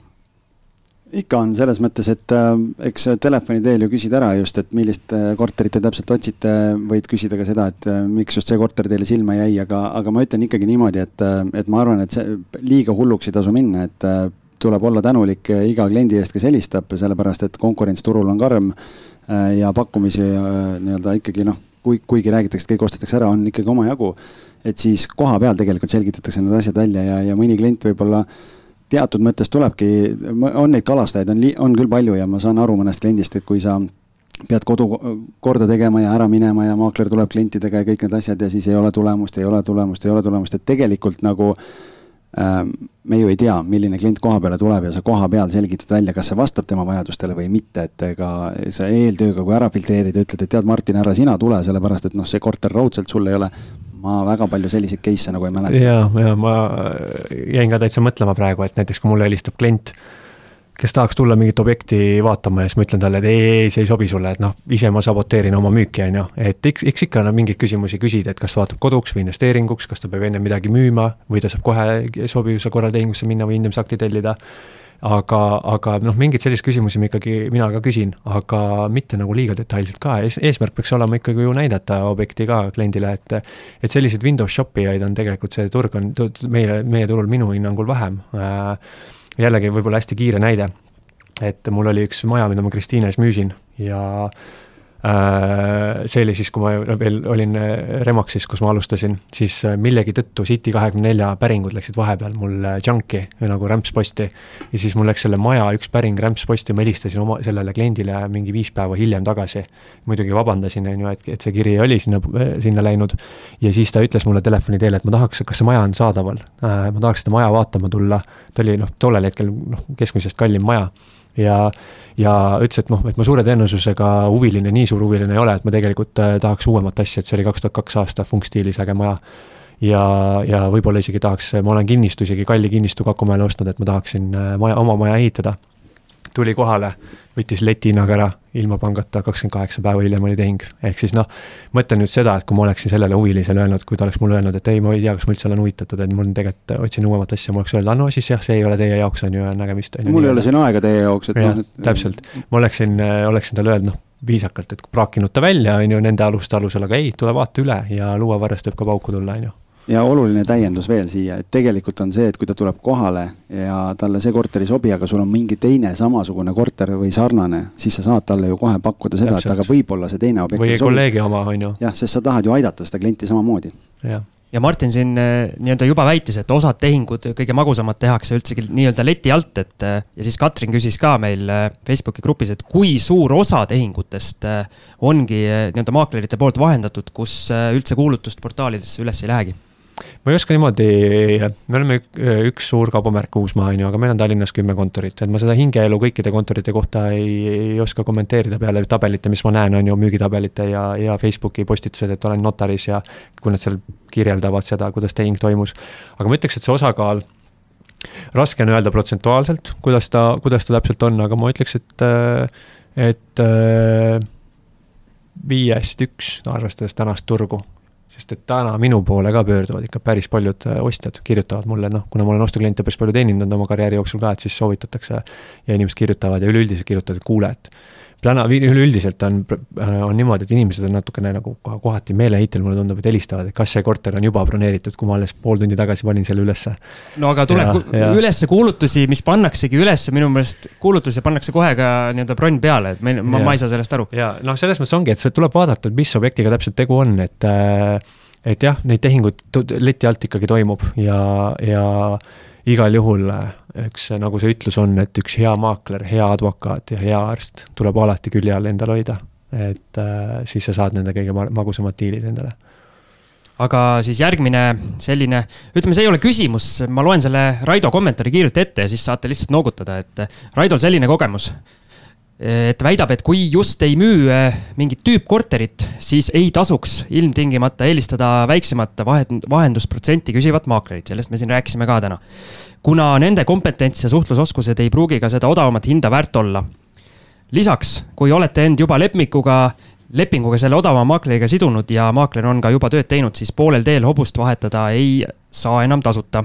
ikka on selles mõttes, et äh, eks telefoni teel ju küsid ära just, et millist äh, korterit te täpselt otsite, võid küsida ka seda, et äh, miks just see korter teile silma jäi, aga, aga ma ütlen ikkagi niimoodi, et, äh, et ma arvan, et see liiga hulluks ei tasu minna, et äh, tuleb olla tänulik äh, iga kliendi eest, kes helistab, sellepärast et konkurents turul on karm äh, ja pakkumisi äh, nii-öelda ikkagi noh, kui, kuigi räägitakse, et kõik ostetakse ära, on ikkagi omajagu. et siis koha peal tegelikult selgitatakse need asjad välja ja, ja mõni klient võib-olla teatud mõttes tulebki, on neid kalastajaid on, on küll palju ja ma saan aru mõnest kliendist, et kui sa pead kodu korda tegema ja ära minema ja maakler tuleb klientidega ja kõik need asjad ja siis ei ole tulemust, ei ole tulemust, ei ole tulemust, et tegelikult nagu ähm, me ju ei tea, milline klient koha peale tuleb ja sa koha peal selgitad välja, kas see vastab tema vajadustele või mitte, et ega sa eeltööga, kui ära filtreerida, ütled, et tead, Martin, ära sina tule, sellepärast et noh, see korter raudselt sul ei ole ma väga palju selliseid case'e nagu ei mäleta. ja, ja ma jäin ka täitsa mõtlema praegu, et näiteks kui mulle helistab klient, kes tahaks tulla mingit objekti vaatama ja siis ma ütlen talle, et ei, ei, see ei sobi sulle, et noh, ise ma saboteerin oma müüki, on ju. et eks, eks ikka on mingeid küsimusi küsida, et kas ta vaatab koduks või investeeringuks, kas ta peab enne midagi müüma või ta saab kohe sobivuse korral tehingusse minna või hindamisakti tellida aga, aga noh, mingeid selliseid küsimusi ma ikkagi, mina ka küsin, aga mitte nagu liiga detailselt ka Ees,, eesmärk peaks olema ikkagi ju näidata objekti ka kliendile, et et selliseid Windows shop ijaid on tegelikult, see turg on meie, meie turul minu hinnangul vähem. Äh, jällegi võib-olla hästi kiire näide, et mul oli üks maja, mida ma Kristiines müüsin ja Äh, see oli siis, kui ma veel olin äh, Remaxis, kus ma alustasin, siis äh, millegi tõttu City kahekümne nelja päringud läksid vahepeal mul junk'i nagu rämpsposti. ja siis mul läks selle maja üks päring rämpsposti, ma helistasin oma sellele kliendile mingi viis päeva hiljem tagasi. muidugi vabandasin, on ju, et, et see kiri oli sinna, sinna läinud. ja siis ta ütles mulle telefoni teel, et ma tahaks, kas see maja on saadaval. ma tahaks seda maja vaatama tulla. ta oli noh, tollel hetkel noh, keskmisest kallim maja ja ja ütles, et noh, et ma suure tõenäosusega huviline, nii suur huviline ei ole, et ma tegelikult äh, tahaks uuemat asja, et see oli kaks tuhat kaks aasta funkstiilis äge maja. ja, ja võib-olla isegi tahaks, ma olen kinnistu, isegi kalli kinnistu Kakumäele ostnud, et ma tahaksin äh, maja, oma maja ehitada. Tuli kohale võttis leti hinnaga ära, ilma pangata, kakskümmend kaheksa päeva hiljem oli tehing. ehk siis noh, mõtlen nüüd seda, et kui ma oleksin sellele huvilisele öelnud, kui ta oleks mulle öelnud, et ei, ma ei tea, kas ma üldse olen huvitatud, et mul tegelikult otsin uuemat asja, ma oleks öelnud, no siis jah, see ei ole teie jaoks, on ju, nägemist. mul ei ole siin aega teie jaoks, et noh, et. täpselt, ma oleksin, oleksin talle öelnud, noh, viisakalt, et praakinud ta välja, on ju, nende aluste alusel, aga ei, tule vaata üle ja luuavarrest võib ka pauku tulla, on ju ja oluline täiendus veel siia, et tegelikult on see, et kui ta tuleb kohale ja talle see korter ei sobi, aga sul on mingi teine samasugune korter või sarnane, siis sa saad talle ju kohe pakkuda seda, et aga võib-olla see teine objekt või kolleegi oma, on ju. jah, sest sa tahad ju aidata seda klienti samamoodi. jah ja Martin siin äh, nii-öelda juba väitis, et osad tehingud, kõige magusamad tehakse üldsegi nii-öelda leti alt, et äh, ja siis Katrin küsis ka meil äh, Facebooki grupis, et kui suur osa tehingutest ongi nii-öelda maaklerite poolt vahendatud, kus üldse kuulutust portaalidesse üles ei lähegi ma ei oska niimoodi, me oleme üks suur kaubamärk Uusmaa, on ju, aga meil on Tallinnas kümme kontorit, et ma seda hingeelu kõikide kontorite kohta ei, ei oska kommenteerida peale tabelite, mis ma näen, on ju, müügitabelite ja, ja Facebooki postitused, et olen notaris ja kui nad seal kirjeldavad seda, kuidas tehing toimus. aga ma ütleks, et see osakaal, raske on öelda protsentuaalselt, kuidas ta, kuidas ta täpselt on, aga ma ütleks, et, et viiest üks, arvestades tänast turgu sest et täna minu poole ka pöörduvad ikka päris paljud äh, ostjad, kirjutavad mulle, noh, kuna ma olen ostukliente päris palju teenindanud oma karjääri jooksul ka, et siis soovitatakse ja inimesed kirjutavad ja üleüldiselt kirjutavad, et kuule, et täna üleüldiselt on, äh, on niimoodi, et inimesed on natukene nagu kohati meeleheitel, mulle tundub, et helistavad, et kas see korter on juba broneeritud, kui ma alles pool tundi tagasi panin selle ülesse. no aga tuleb ülesse kuulutusi, mis pannaksegi ülesse, minu meelest kuulutusi pannakse kohe ka nii-öelda bronn peale, et meil, ma, ma ei saa sellest aru. ja noh, selles mõttes ongi, et see tuleb vaadata, et mis objektiga täpselt tegu on, et äh, et jah, neid tehinguid leti alt ikkagi toimub ja, ja igal juhul üks, nagu see ütlus on, et üks hea maakler, hea advokaat ja hea arst tuleb alati külje all endal hoida. et äh, siis sa saad nende kõige magusamad diilid endale. Aga siis järgmine selline, ütleme, see ei ole küsimus, ma loen selle Raido kommentaari kiirelt ette ja siis saate lihtsalt noogutada, et Raidol selline kogemus et väidab, et kui just ei müü eh, mingit tüüpkorterit, siis ei tasuks ilmtingimata eelistada väiksemat vahend-, vahendusprotsenti küsivat maaklerit, sellest me siin rääkisime ka täna. kuna nende kompetents ja suhtlusoskused ei pruugi ka seda odavamat hinda väärt olla. lisaks, kui olete end juba lepinguga, lepinguga selle odavama maakleriga sidunud ja maakler on ka juba tööd teinud, siis poolel teel hobust vahetada ei saa enam tasuta.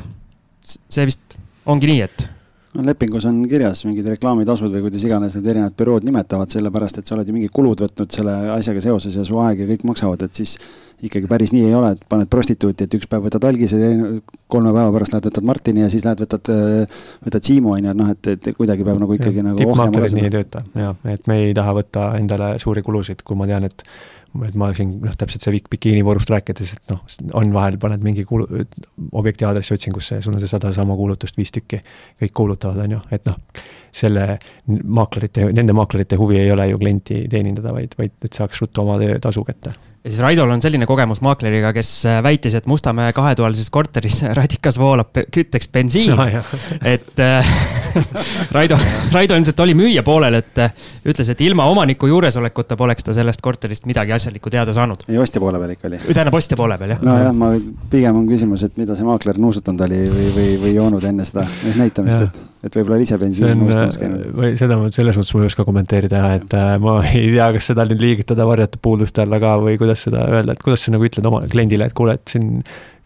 see vist ongi nii, et lepingus on kirjas mingid reklaamitasud või kuidas iganes need erinevad bürood nimetavad, sellepärast et sa oled ju mingid kulud võtnud selle asjaga seoses ja su aeg ja kõik maksavad, et siis ikkagi päris nii ei ole, et paned prostituuti, et üks päev võtad algise, kolme päeva pärast lähed võtad Martini ja siis lähed võtad, võtad Siimu on ju, et noh, et, et kuidagi peab nagu ikkagi ja, nagu. tippmaaklerid nii ei tööta ja, et me ei taha võtta endale suuri kulusid, kui ma tean, et et ma siin noh, täpselt see bikiinivoorust rääkides, et noh, on vahel paned mingi kuulu-, objekti aadressi otsingusse ja sul on see sadasama kuulutust, viis tükki, kõik kuulutavad, on ju, et noh, selle maaklerite, nende maaklerite huvi ei ole ju klienti teenindada, vaid, vaid et saaks ruttu oma tasu kätte ja siis Raidol on selline kogemus maakleriga, kes äh, väitis, et Mustamäe kahetoalises korteris radikas voolab kütteks bensiin no,. et äh, Raido, Raido ilmselt oli müüja poolel, et äh, ütles, et ilma omaniku juuresolekuta poleks ta sellest korterist midagi asjalikku teada saanud. ei, ostja poole peal ikka oli. tähendab, ostja poole peal, jah. nojah, ma, pigem on küsimus, et mida see maakler nuusutanud oli või, või, või joonud enne seda näitamist, et et võib-olla ise bensiini nuustamas käinud. või seda, selles mõttes ma ei oska kommenteerida, et äh, ma ei tea, kas seda nüüd liigitada varjatud puuduste alla ka või kuidas seda öelda, et kuidas sa nagu ütled oma kliendile, et kuule, et siin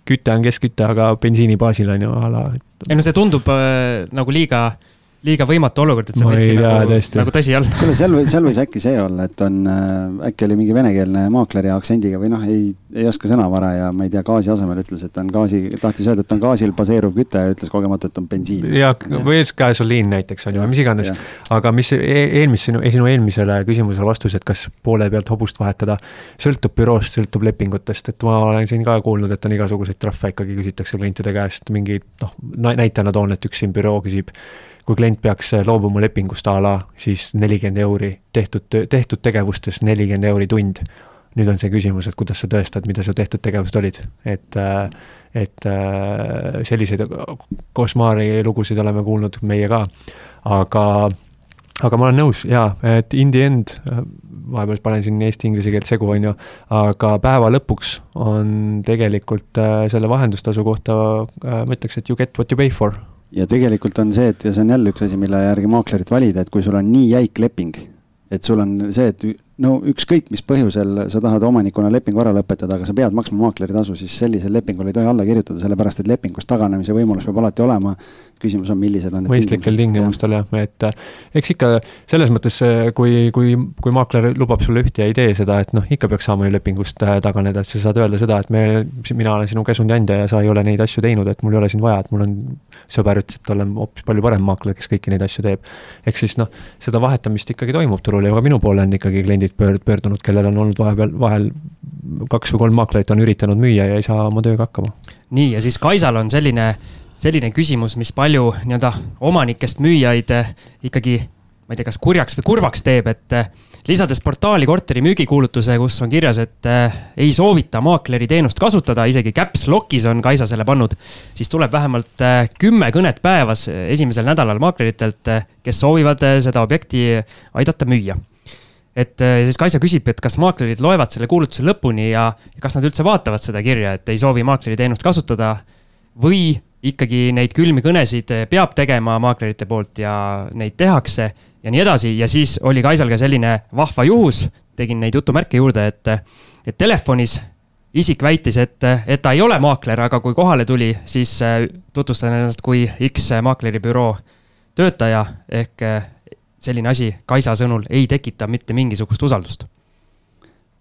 küte on keskküte, aga bensiini baasil on ju a la. ei no see tundub äh, nagu liiga äh, liiga võimatu olukord, et see võibki nagu, nagu tõsi olla. kuule, seal või, seal võis äkki see olla, et on äh,, äkki oli mingi venekeelne maakler ja aktsendiga või noh, ei, ei oska sõnavara ja ma ei tea, gaasi asemel ütles, et on gaasi, tahtis öelda, et on gaasil baseeruv küte ja ütles kogemata, et on bensiin. ja, või gaasoliin näiteks on ju, mis iganes. aga mis e eelmis, sinu, sinu eelmisele küsimusele vastus, et kas poole pealt hobust vahetada, sõltub büroost, sõltub lepingutest, et ma olen siin ka kuulnud, et on igasuguseid trahve ikkagi küsitakse klientide käest, mingi noh, näitena toon, et üks siin büroo küsib kui klient peaks äh, loobuma lepingust a la siis nelikümmend euri tehtud, tehtud tegevustes nelikümmend euri tund. nüüd on see küsimus, et kuidas sa tõestad, mida su tehtud tegevused olid, et, äh, et äh, selliseid košmaari lugusid oleme kuulnud meie ka, aga aga ma olen nõus jaa, et in the end, vahepeal panen siin eesti-inglise keelt segu, on ju, aga päeva lõpuks on tegelikult selle vahendustasu kohta, ma ütleks, et you get what you pay for ja tegelikult on see, et ja see on jälle üks asi, mille järgi maaklerit valida, et kui sul on nii jäik leping, et sul on see, et no ükskõik mis põhjusel sa tahad omanikuna lepingu ära lõpetada, aga sa pead maksma maakleri tasu, siis sellisel lepingul ei tohi alla kirjutada, sellepärast et lepingust taganemise võimalus peab alati olema. küsimus on, millised on need mõistlikel tingimustel jah, et äh, eks ikka selles mõttes, äh, kui, kui, kui maakler lubab sulle ühte ja ei tee seda, et noh, ikka peaks saama ju lepingust äh, taganeda, et sa saad öelda seda, et me, mina olen sinu käsundandja ja sa ei ole neid asju teinud, et mul ei ole sind vaja, et mul on, sõber ütles, et on hoopis palju parem maakler, kes kõiki neid asju teeb. ehk siis noh, seda vahetamist ikkagi toimub turul ja ka minu poole on ikkagi kliendid pöörd-, pöördunud, kellel on olnud vahepeal, vahel kaks või kolm maaklerit on üritanud müüa ja ei saa oma tööga hakkama. nii, ja siis Kaisal on selline, selline küsimus, mis palju nii-öelda omanikest müüjaid eh, ikkagi, ma ei tea, kas kurjaks või kurvaks teeb, et eh, lisades portaali korteri müügikuulutuse, kus on kirjas, et äh, ei soovita maakleri teenust kasutada, isegi caps lock'is on Kaisa selle pannud, siis tuleb vähemalt äh, kümme kõnet päevas esimesel nädalal maakleritelt, kes soovivad seda objekti aidata müüa et siis Kaisa küsib, et kas maaklerid loevad selle kuulutuse lõpuni ja, ja kas nad üldse vaatavad seda kirja, et ei soovi maakleri teenust kasutada või ikkagi neid külmi kõnesid peab tegema maaklerite poolt ja neid tehakse ja nii edasi. Ja siis oli Kaisal ka selline vahva juhus, tegin neid jutumärke juurde, et, et telefonis isik väitis, et, et ta ei ole maakler, aga kui kohale tuli, siis tutvustas ennast kui X maakleribüroo töötaja. Ehk selline asi Kaisa sõnul ei tekita mitte mingisugust usaldust.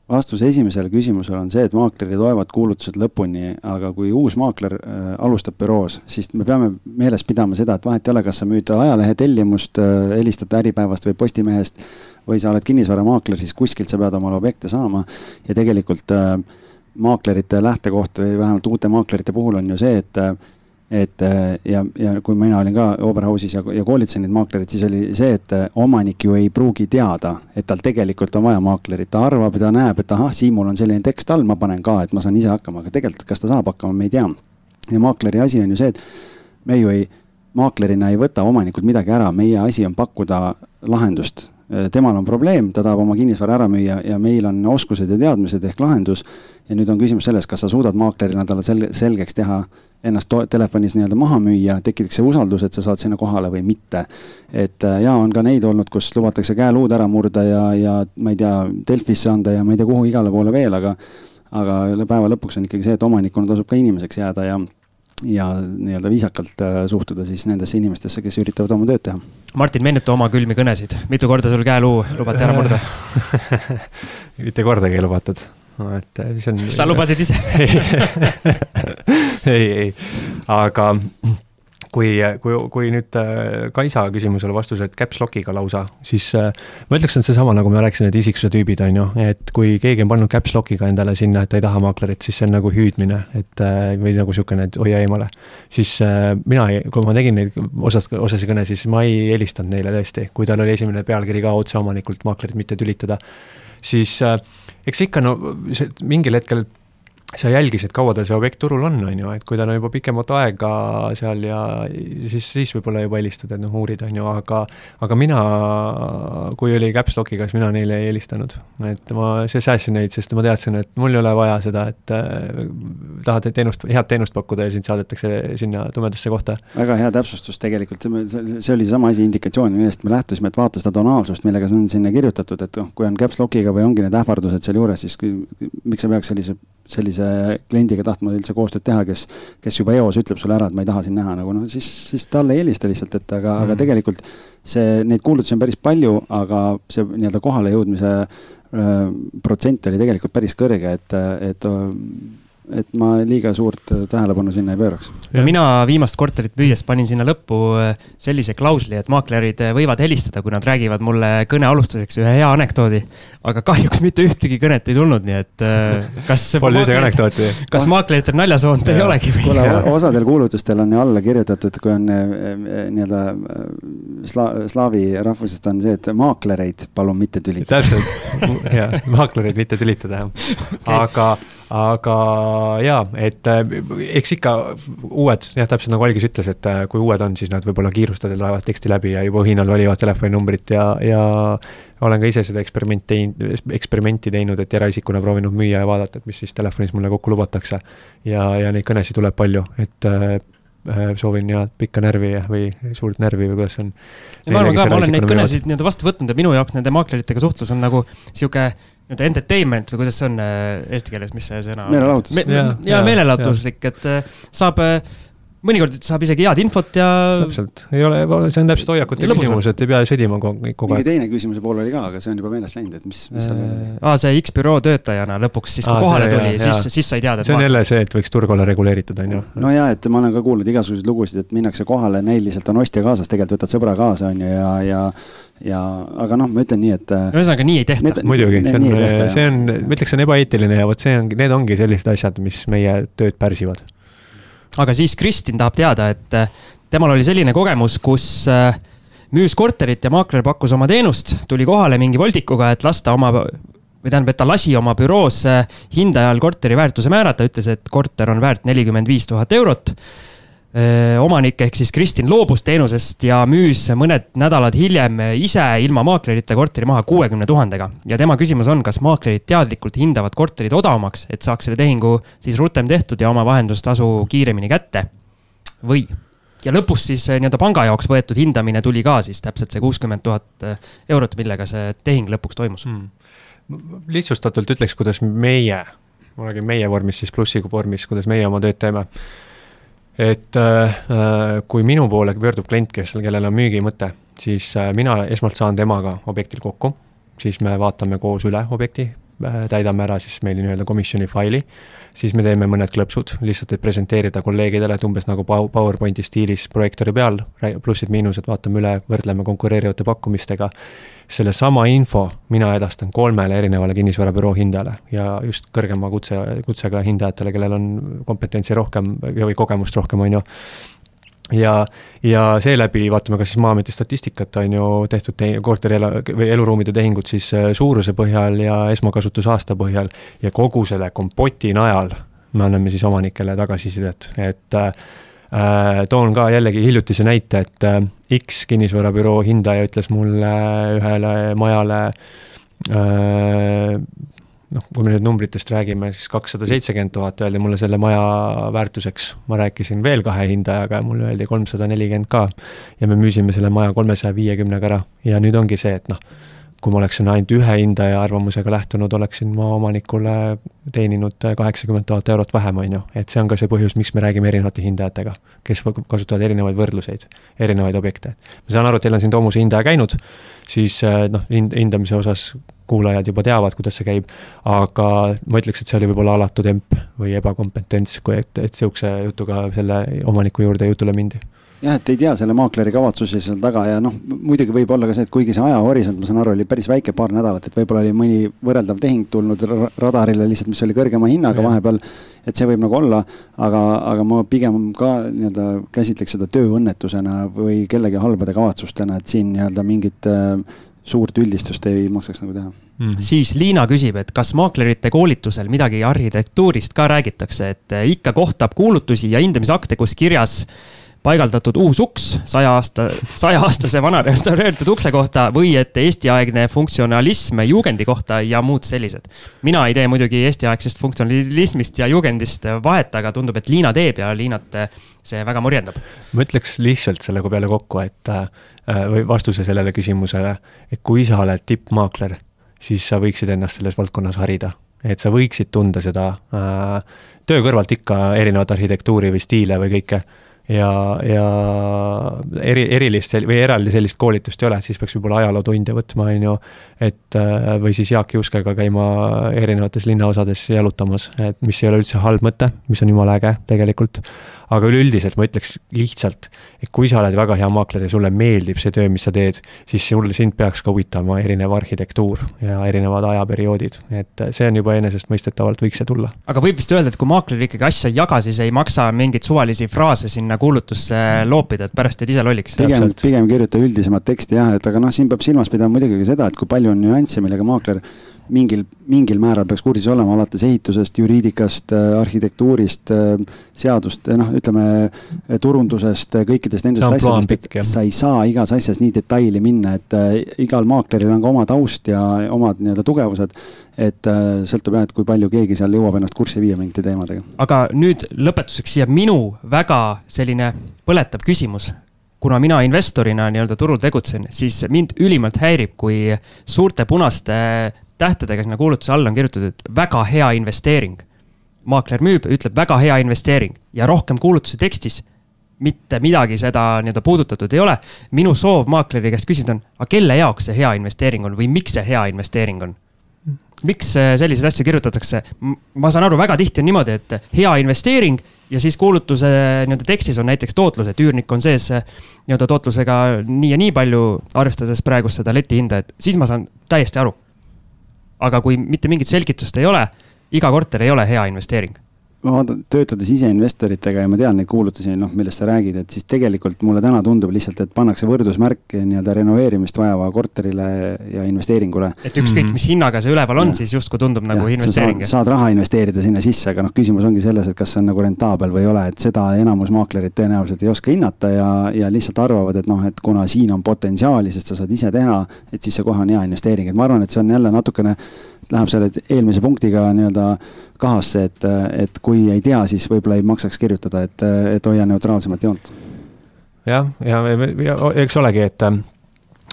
Vastus esimesele küsimusele on see, et maaklerid loevad kuulutused lõpuni, aga kui uus maakler äh, alustab büroos, siis me peame meeles pidama seda, et vahet ei ole, kas sa müüd ajalehe tellimust äh,, helistad Äripäevast või Postimehest või sa oled kinnisvaramaakler, siis kuskilt sa pead omale objekte saama. Ja tegelikult äh, maaklerite lähtekoht või vähemalt uute maaklerite puhul on ju see, et äh, et äh, ja, ja kui mina olin ka Oberhausis ja, ja koolitasin neid maaklereid, siis oli see, et äh, omanik ju ei pruugi teada, et tal tegelikult on vaja maaklerit, ta arvab, ta näeb, et ahah, Siimul on selline tekst all, ma panen ka, et ma saan ise hakkama, aga tegelikult, kas ta saab hakkama, me ei tea. ja maakleri asi on ju see, et me ju ei, maaklerina ei võta omanikult midagi ära, meie asi on pakkuda lahendust temal on probleem, ta tahab oma kinnisvara ära müüa ja meil on oskused ja teadmised ehk lahendus. ja nüüd on küsimus selles, kas sa suudad maaklerina talle sel-, selgeks teha, ennast telefonis nii-öelda maha müüa, tekitakse usaldus, et sa saad sinna kohale või mitte. et äh, ja on ka neid olnud, kus lubatakse käeluud ära murda ja, ja ma ei tea, Delfisse anda ja ma ei tea, kuhu igale poole veel, aga aga päeva lõpuks on ikkagi see, et omanikuna tasub ka inimeseks jääda ja ja nii-öelda viisakalt äh, suhtuda siis nendesse inimestesse, kes üritavad oma tööd teha. Martin, meenuta oma külmi kõnesid, mitu korda sul käeluu lubati ära murda? Mitte kordagi ei lubatud. No,, et äh, siis on. sa lubasid ise. Ei, ei, aga kui, kui, kui nüüd äh, Kaisa küsimusele vastus, et caps lock'iga lausa, siis äh, ma ütleks, et seesama, nagu ma rääkisin, need isiksuse tüübid, on ju, et kui keegi on pannud caps lock'iga endale sinna, et ta ei taha maaklerit, siis see on nagu hüüdmine, et äh, või nagu niisugune, et hoia eemale. siis mina, kui ma tegin neid osas, osasid kõne, siis ma ei helistanud neile tõesti, kui tal oli esimene pealkiri ka otse omanikult maaklerit mitte tülitada, siis eks ikka no see mingil hetkel sa jälgisid, kaua tal see objekt turul on, on ju, et kui tal on juba pikemat aega seal ja siis, siis võib-olla juba helistad, et noh, uurid, on ju, aga aga mina, kui oli caps lock'iga, siis mina neile ei helistanud. et ma see säästsin neid, sest ma teadsin, et mul ei ole vaja seda, et äh, tahad teenust, head teenust pakkuda ja sind saadetakse sinna tumedasse kohta. väga hea täpsustus tegelikult, see oli seesama asi, indikatsioon, millest me lähtusime, et vaata seda tonaalsust, millega see on sinna kirjutatud, et noh, kui on caps lock'iga või ongi need ähvardused sealjuures, siis kui, miks sa peaks sellise sellise kliendiga tahtma üldse koostööd teha, kes, kes juba eos ütleb sulle ära, et ma ei taha sind näha nagu noh, siis, siis talle ei helista lihtsalt, et aga mm, aga mhm. tegelikult see, neid kuulutusi on päris palju, aga see nii-öelda kohale jõudmise äh, protsent oli tegelikult päris kõrge, et, et et ma liiga suurt tähelepanu sinna ei pööraks. no mina viimast korterit müües panin sinna lõppu äh, sellise klausli, et maaklerid äh, võivad helistada, kui nad räägivad mulle kõne alustuseks ühe hea anekdoodi. aga kahjuks mitte ühtegi kõnet ei tulnud, nii et äh, kas. Polnud ühtegi anekdooti. kas maakleritel naljasoont ei olegi või? kuule, osadel kuulutustel on ju alla kirjutatud, kui on nii-öelda sla-, slaavi rahvusest on see, et maaklereid palun mitte tülitada. täpselt, jah, maaklereid mitte tülitada, jah okay.. aga aga jaa, et äh, eks ikka uued, jah, täpselt nagu Algis ütles, et äh, kui uued on, siis nad võib-olla kiirustades loevad teksti läbi ja juba õhinal valivad telefoninumbrit ja, ja olen ka ise seda eksperimenti teinud, eksperimenti teinud, et eraisikuna proovinud müüa ja vaadata, et mis siis telefonis mulle kokku lubatakse. ja, ja neid kõnesid tuleb palju, et äh, soovin ja pikka närvi või suurt närvi või kuidas see on. ma arvan ka, ma olen neid kõnesid nii-öelda vastu võtnud ja minu jaoks nende maakleritega suhtlus on nagu sihuke nii-öelda entertainment või kuidas see on äh, eesti keeles, mis see sõna meelelahutus Me,. ja, ja meelelahutuslik, et äh, saab äh, mõnikord saab isegi head infot ja. täpselt, ei ole, see on täpselt hoiakute küsimus, et ei pea sõdima kogu aeg. mingi teine küsimuse pool oli ka, aga see on juba meelest läinud, et mis, mis seal oli. aa, see X-büroo töötajana lõpuks siis, kui Aa, kohale see, tuli, siis, siis sai teada. see on jälle see, et võiks turg olla reguleeritud, on ju. no ja, et ma olen ka kuulnud igasuguseid lugusid, et minnakse kohale, näiliselt on ostja kaasas, tegelikult võtad sõbra kaasa, on ju, ja, ja ja, aga noh, ma ütlen nii, et. ühesõnaga, nii ei tehta. muidugi, see on, see on, ma ütleks, see on ebaeetiline ja vot see ongi, need ongi sellised asjad, mis meie tööd pärsivad aga siis Kristin tahab teada, et äh, temal oli selline kogemus, kus äh, müüs korterit ja maakler pakkus oma teenust, tuli kohale mingi voldikuga, et lasta oma või tähendab, et ta lasi oma büroos äh, hindajal korteri väärtuse määrata, ütles, et korter on väärt nelikümmend viis tuhat eurot omanik ehk siis Kristin loobus teenusest ja müüs mõned nädalad hiljem ise ilma maaklerita korteri maha kuuekümne tuhandega. ja tema küsimus on, kas maaklerid teadlikult hindavad korterid odavamaks, et saaks selle tehingu siis rutem tehtud ja oma vahendustasu kiiremini kätte või? ja lõpus siis nii-öelda panga jaoks võetud hindamine tuli ka siis täpselt see kuuskümmend tuhat eurot, millega see tehing lõpuks toimus hmm.. lihtsustatult ütleks, kuidas meie, ma räägin meie vormis siis plussiga vormis, kuidas meie oma tööd teeme et äh, kui minu poole pöördub klient, kes, kellel on müügimõte, siis äh, mina esmalt saan temaga objektil kokku, siis me vaatame koos üle objekti äh,, täidame ära siis meil nii-öelda komisjoni faili, siis me teeme mõned klõpsud, lihtsalt et presenteerida kolleegidele, et umbes nagu PowerPointi stiilis projektoori peal, plussid-miinused vaatame üle, võrdleme konkureerivate pakkumistega sellesama info mina edastan kolmele erinevale kinnisvarabüroo hindajale ja just kõrgema kutse, kutsega hindajatele, kellel on kompetentsi rohkem või kogemust rohkem, on ju. Ja, ja seeläbi vaatame ka siis Maa-ameti statistikat, on ju, tehtud te korteri elu, või eluruumide tehingud siis äh, suuruse põhjal ja esmakasutusaasta põhjal ja kogu selle kompoti najal me anname siis omanikele tagasisidet, et äh, toon ka jällegi hiljutise näite, et äh, X kinnisvarabüroo hindaja ütles mulle ühele majale äh, noh, kui me nüüd numbritest räägime, siis kakssada seitsekümmend tuhat öeldi mulle selle maja väärtuseks. ma rääkisin veel kahe hindajaga ja mulle öeldi kolmsada nelikümmend ka. ja me müüsime selle maja kolmesaja viiekümnega ära ja nüüd ongi see, et noh kui ma oleksin ainult ühe hindaja arvamusega lähtunud, oleksin ma omanikule teeninud kaheksakümmend tuhat eurot vähem, on ju. et see on ka see põhjus, miks me räägime erinevate hindajatega, kes kasutavad erinevaid võrdluseid, erinevaid objekte. ma saan aru, et teil on siin Tomuse hindaja käinud, siis eh, noh, hind, hindamise osas kuulajad juba teavad, kuidas see käib, aga ma ütleks, et see oli võib-olla alatu temp või ebakompetents, kui et, et sihukese jutuga selle omaniku juurde jutule mindi jah, et ei tea selle maakleri kavatsusi seal taga ja noh, muidugi võib olla ka see, et kuigi see ajahorisont, ma saan aru, oli päris väike, paar nädalat, et võib-olla oli mõni võrreldav tehing tulnud radarile lihtsalt, mis oli kõrgema hinnaga vahepeal. et see võib nagu olla, aga, aga ma pigem ka nii-öelda käsitleks seda tööõnnetusena või kellegi halbade kavatsustena, et siin nii-öelda mingit äh, suurt üldistust ei maksaks nagu teha mm. -hmm. siis Liina küsib, et kas maaklerite koolitusel midagi arhitektuurist ka räägitakse, et ikka kohtab kuulutusi ja hindamisakte, kus kirjas paigaldatud uus uks saja aasta, sajaaastase vana restaureeritud ukse kohta või et Eesti-aegne funktsionalism juugendi kohta ja muud sellised. mina ei tee muidugi Eesti-aegsest funktsionalismist ja juugendist vahet, aga tundub, et Liina teeb ja Liinat see väga murjendab. ma ütleks lihtsalt selle peale kokku, et äh, või vastuse sellele küsimusele, et kui sa oled tippmaakler, siis sa võiksid ennast selles valdkonnas harida et sa võiksid tunda seda äh, töö kõrvalt ikka erinevat arhitektuuri või stiile või kõike ja, ja eri, erilist või eraldi sellist koolitust ei ole, siis peaks võib-olla ajalootunde võtma, on ju. et äh, või siis Jaak Juskega käima erinevates linnaosades jalutamas, et mis ei ole üldse halb mõte, mis on jumala äge tegelikult aga üleüldiselt ma ütleks lihtsalt, et kui sa oled väga hea maakler ja sulle meeldib see töö, mis sa teed, siis sul, sind peaks ka huvitama erinev arhitektuur ja erinevad ajaperioodid, et see on juba enesestmõistetavalt võiks see tulla. aga võib vist öelda, et kui maakler ikkagi asja ei jaga, siis ei maksa mingeid suvalisi fraase sinna kuulutusse loopida, et pärast jääd ise lolliks. pigem, pigem kirjuta üldisemat teksti jah, et aga noh, siin peab silmas pidama muidugi ka seda, et kui palju on nüansse, millega maakler mingil, mingil määral peaks kursis olema, alates ehitusest, juriidikast, äh, arhitektuurist, äh, seadust, äh, noh, ütleme turundusest, kõikidest nendest asjadest, et sa ei saa igas asjas nii detaili minna, et igal maakleril on ka oma taust ja omad nii-öelda tugevused. et sõltub jah, et kui palju keegi seal jõuab ennast kurssi viia mingite teemadega. aga nüüd lõpetuseks siia minu väga selline põletav küsimus kuna mina investorina nii-öelda turul tegutsen, siis mind ülimalt häirib, kui suurte punaste tähtedega sinna kuulutuse alla on kirjutatud, et väga hea investeering. maakler müüb, ütleb väga hea investeering ja rohkem kuulutuse tekstis mitte midagi seda nii-öelda puudutatud ei ole. minu soov maakleri käest küsida on, aga kelle jaoks see hea investeering on või miks see hea investeering on? miks äh, selliseid asju kirjutatakse? ma saan aru, väga tihti on niimoodi, et hea investeering ja siis kuulutuse nii-öelda tekstis on näiteks tootlus, et üürnik on sees äh, nii-öelda tootlusega nii ja nii palju, arvestades praegust seda letihinda, et siis ma saan täiesti aru aga kui mitte mingit selgitust ei ole, iga korter ei ole hea investeering vaatan, töötades ise investoritega ja ma tean neid kuulutusi, noh, millest sa räägid, et siis tegelikult mulle täna tundub lihtsalt, et pannakse võrdusmärk nii-öelda renoveerimist vajava korterile ja investeeringule. et ükskõik, mhm. mis hinnaga see üleval on, siis justkui tundub nagu ja, investeering. Saad, saad raha investeerida sinna sisse, aga noh, küsimus ongi selles, et kas see on nagu rentaabel või ei ole, et seda enamus maaklerid tõenäoliselt ei oska hinnata ja, ja lihtsalt arvavad, et noh, et kuna siin on potentsiaali, sest sa saad ise teha, et siis see kohe on hea investeering, et ma arvan, et see on jälle natukene läheb selle eelmise punktiga nii-öelda kahasse, et, et kui ei tea, siis võib-olla ei maksaks kirjutada, et, et hoia neutraalsemat joont. jah, ja, ja, ja eks olegi, et,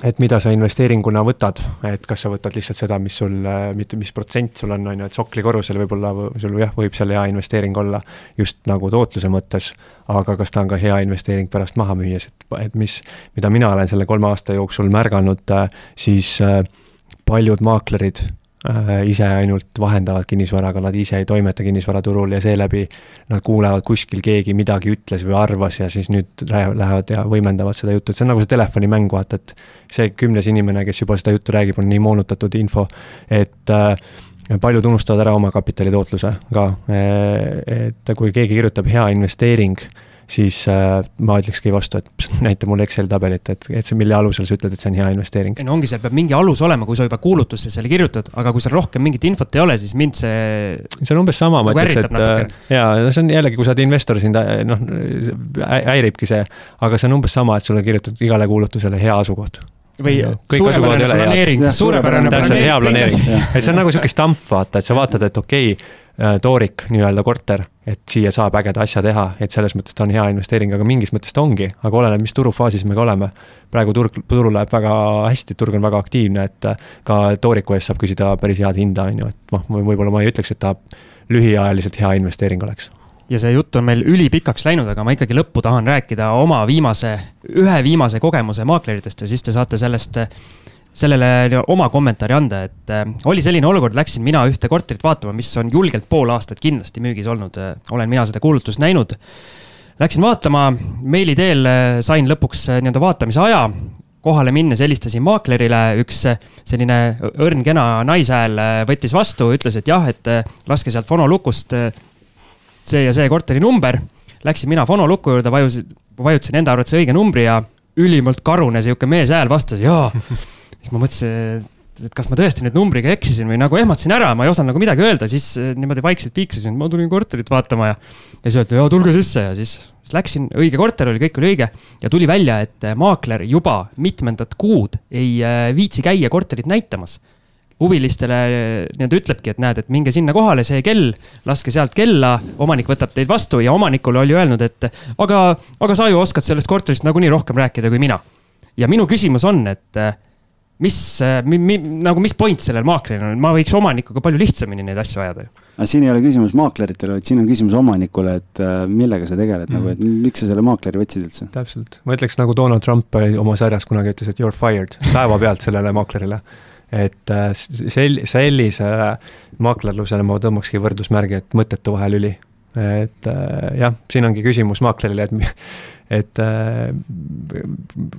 et mida sa investeeringuna võtad, et kas sa võtad lihtsalt seda, mis sul, mitte mis protsent sul on, on ju, et sokli korrusel võib-olla sul jah, võib seal hea investeering olla just nagu tootluse mõttes, aga kas ta on ka hea investeering pärast maha müües, et, et mis, mida mina olen selle kolme aasta jooksul märganud, siis paljud maaklerid ise ainult vahendavad kinnisvaraga, nad ise ei toimeta kinnisvaraturul ja seeläbi nad kuulevad kuskil keegi midagi ütles või arvas ja siis nüüd lähevad ja võimendavad seda juttu, et see on nagu see telefonimäng, vaata, et see kümnes inimene, kes juba seda juttu räägib, on nii moonutatud info, et äh, paljud unustavad ära oma kapitali tootluse ka, äh, et kui keegi kirjutab hea investeering siis äh, ma ütlekski vastu, et näita mulle Exceli tabelit, et, et see, mille alusel sa ütled, et see on hea investeering. ei no ongi, seal peab mingi alus olema, kui sa juba kuulutusse selle kirjutad, aga kui seal rohkem mingit infot ei ole, siis mind see. see on umbes sama, ma nagu ütleks, et äh, jaa, see on jällegi, kui sa oled investor, sind noh, häiribki see, aga see on umbes sama, et sulle kirjutatud igale kuulutusele hea asukoht või suurepärane planeering, suurepärane planeering. hea planeering, et see on nagu sihuke stamp, vaata, et sa vaatad, et okei okay,, toorik nii-öelda korter, et siia saab ägeda asja teha, et selles mõttes ta on hea investeering, aga mingis mõttes ta ongi, aga oleneb, mis turufaasis me ka oleme. praegu turg, turul läheb väga hästi, turg on väga aktiivne, et äh, ka tooriku eest saab küsida päris head hinda, on ju, et noh, võib-olla ma ei ütleks, et ta lühiajaliselt hea investeering oleks ja see jutt on meil ülipikaks läinud, aga ma ikkagi lõppu tahan rääkida oma viimase, ühe viimase kogemuse maakleritest ja siis te saate sellest sellele oma kommentaari anda, et äh, oli selline olukord, läksin mina ühte korterit vaatama, mis on julgelt pool aastat kindlasti müügis olnud äh,. olen mina seda kuulutust näinud Läksin vaatama, meili teel äh, sain lõpuks äh, nii-öelda vaatamise aja. kohale minnes helistasin maaklerile, üks äh, selline õrn kena naishääl võttis vastu, ütles, et jah, et laske sealt fonolukust see ja see korteri number. Läksin mina fonoluku juurde, vajusin, vajutasin enda arvates õige numbri ja ülimalt karune sihuke meeshääl vastas jaa. Siis ma mõtlesin, et kas ma tõesti nüüd numbriga eksisin või nagu ehmatasin ära, ma ei osanud nagu midagi öelda, siis eh, niimoodi vaikselt piiksusin, ma tulin korterit vaatama ja. ja siis öeldi, jaa, tulge sisse ja siis, siis läksin, õige korter oli, kõik oli õige. ja tuli välja, et eh, maakler juba mitmendat kuud ei eh, viitsi käia korterit näitamas huvilistele nii-öelda ütlebki, et näed, et minge sinna kohale, see kell, laske sealt kella, omanik võtab teid vastu ja omanikule oli öelnud, et aga, aga sa ju oskad sellest korterist nagunii rohkem rääkida kui mina. ja minu küsimus on, et mis mi,, mi, nagu mis point sellel maaklil on, ma võiks omanikuga palju lihtsamini neid asju ajada ju. aga siin ei ole küsimus maakleritele, vaid siin on küsimus omanikule, et äh, millega sa tegeled mm. nagu, et miks sa selle maakleri võtsid üldse? täpselt, ma ütleks nagu Donald Trump oma sarjas kunagi ütles, et you are fired päevapealt sellele maaklerile. et äh, sel-, sellise maaklerlusele ma tõmbakski võrdusmärgi, et mõttetu vahelüli. Et äh, jah, siin ongi küsimus maaklerile, et et äh,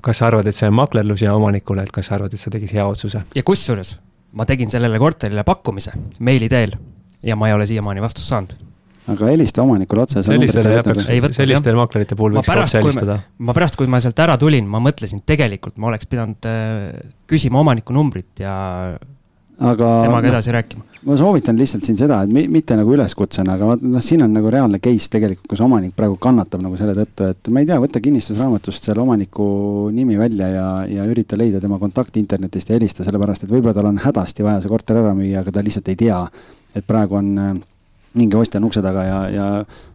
kas sa arvad, et see on maklerlus ja omanikule, et kas sa arvad, et sa tegid hea otsuse? ja kusjuures ma tegin sellele korterile pakkumise meili teel ja ma ei ole siiamaani vastust saanud aga helista omanikule otse. sellistele, sellistele maklerite puhul võiks otse helistada. ma pärast, kui ma sealt ära tulin, ma mõtlesin, tegelikult ma oleks pidanud äh, küsima omaniku numbrit ja aga temaga edasi rääkima. ma soovitan lihtsalt siin seda, et mitte nagu üleskutsena, aga noh, siin on nagu reaalne case tegelikult, kus omanik praegu kannatab nagu selle tõttu, et ma ei tea, võta kinnistusraamatust selle omaniku nimi välja ja, ja ürita leida tema kontakti internetist ja helista, sellepärast et võib-olla tal on hädasti vaja see korter ära müüa, aga ta lihtsalt ei tea, et praegu on mingi ostja on ukse taga ja, ja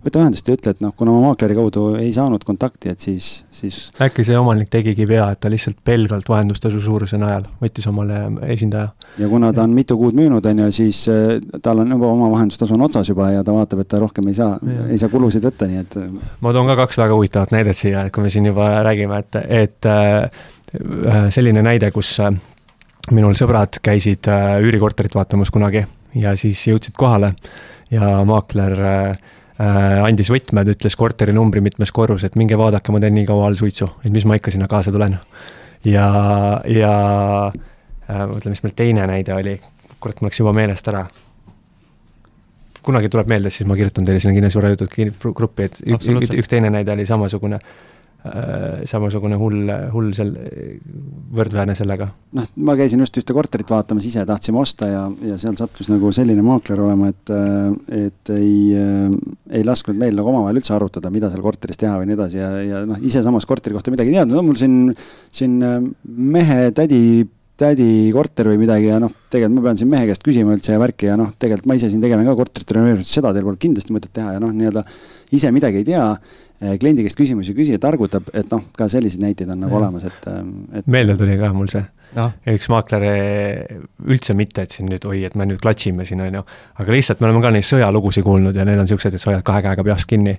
võta ühendust ja ütle, et noh, kuna ma maakleri kaudu ei saanud kontakti, et siis, siis. äkki see omanik tegigi vea, et ta lihtsalt pelgalt vahendustasu suuruse najal võttis omale esindaja. ja kuna ta on mitu kuud müünud, on ju, siis äh, tal on juba oma vahendustasu on otsas juba ja ta vaatab, et ta rohkem ei saa, ei saa kulusid võtta, nii et. ma toon ka kaks väga huvitavat näidet siia, kui me siin juba räägime, et, et äh, selline näide, kus äh, minul sõbrad käisid üürikorterit vaatamas kunagi ja siis jõudsid kohale ja maakler äh, äh, andis võtmed, ütles korteri numbri mitmes korrus, et minge vaadake, ma teen nii kaua all suitsu, et mis ma ikka sinna kaasa tulen. ja, ja äh, mõtlen, mis meil teine näide oli, kurat, mul läks juba meelest ära. kunagi tuleb meelde, siis ma kirjutan teile sinna Kinnisvara jutud gruppi, et üks, üks teine näide oli samasugune samasugune hull, hull seal, võrdväärne sellega. noh, ma käisin just ühte korterit vaatamas, ise tahtsime osta ja, ja seal sattus nagu selline maakler olema, et, et ei, ei lasknud meil nagu omavahel üldse arutada, mida seal korteris teha või nii edasi ja, ja noh, ise samas korteri kohta midagi ei teadnud, no mul siin, siin mehe tädi tädi korter või midagi ja noh, tegelikult ma pean siin mehe käest küsima üldse ja värki ja noh, tegelikult ma ise siin tegelen ka korterite renoveerimisest, seda teil pole kindlasti mõtet teha ja noh, nii-öelda ise midagi ei tea kliendi käest küsimusi küsija targutab, et noh, ka selliseid näiteid on nagu ja. olemas, et, eh, et. meelde tuli ka mul see no.. üks maakler eh, üldse mitte, et siin nüüd oi, et me nüüd klatšime siin, on ju. aga lihtsalt me oleme ka neid sõjalugusid kuulnud ja need on siuksed, et sa hoiad kahe käega peast kinni.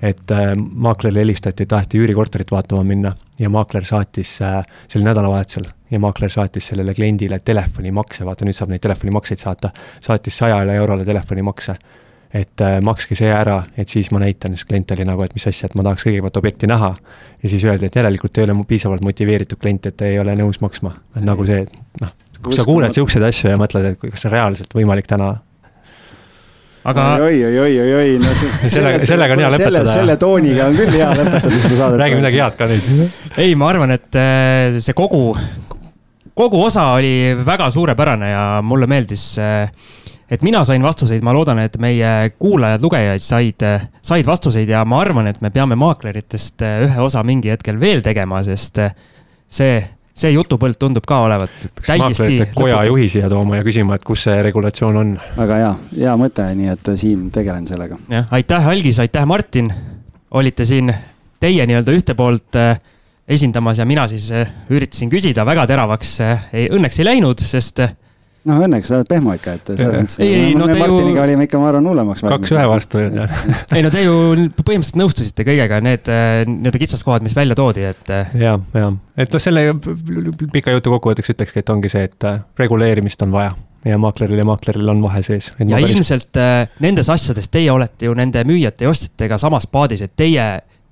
et äh, maaklerile helistati, taheti üürikorterit vaatama minna ja maakler saatis äh,, see oli nädalavahetusel. ja maakler saatis sellele kliendile telefonimakse, vaata nüüd saab neid telefonimakseid saata. saatis sajale eurole telefonimakse et äh, makske see ära, et siis ma näitan, siis klient oli nagu, et mis asja, et ma tahaks kõigepealt objekti näha. ja siis öeldi, et järelikult ei ole piisavalt motiveeritud klient, et ei ole nõus maksma, et nagu see, noh, kui sa kuuled siukseid asju ja mõtled, et kas see on reaalselt võimalik täna aga. oi, oi, oi, oi, oi, no see. sellega, sellega on hea lõpetada. selle, selle tooniga on küll hea lõpetada seda saadet. räägi midagi head ka nüüd. ei, ma arvan, et äh, see kogu, kogu osa oli väga suurepärane ja mulle meeldis äh, et mina sain vastuseid, ma loodan, et meie kuulajad-lugejad said, said vastuseid ja ma arvan, et me peame maakleritest eh, ühe osa mingi hetkel veel tegema, sest eh, see, see jutupõld tundub ka olevat täiesti. koja juhi siia tooma ja küsima, et kus see regulatsioon on. väga hea, hea mõte, nii et eh, Siim, tegelen sellega. jah, aitäh, Algis, aitäh, Martin. olite siin teie nii-öelda ühte poolt esindamas ja mina siis üritasin küsida, väga teravaks ei, õnneks ei läinud, sest noh, õnneks sa oled pehmo ikka, et selles mõttes. ei, ei, no te Martiniga ju. olime ikka, ma arvan, hullemaks. kaks ühe vastu ju. ei no te ju põhimõtteliselt nõustusite kõigega, need äh, nii-öelda kitsaskohad, mis välja toodi, et. Äh, ja, ja, et noh, selle pika jutu kokkuvõtteks ütlekski, et ongi see, et äh, reguleerimist on vaja ja maakleril ja maakleril on vahe sees. ja päris... ilmselt nendes asjades teie olete ju nende müüjate ja ostjatega samas paadis, et teie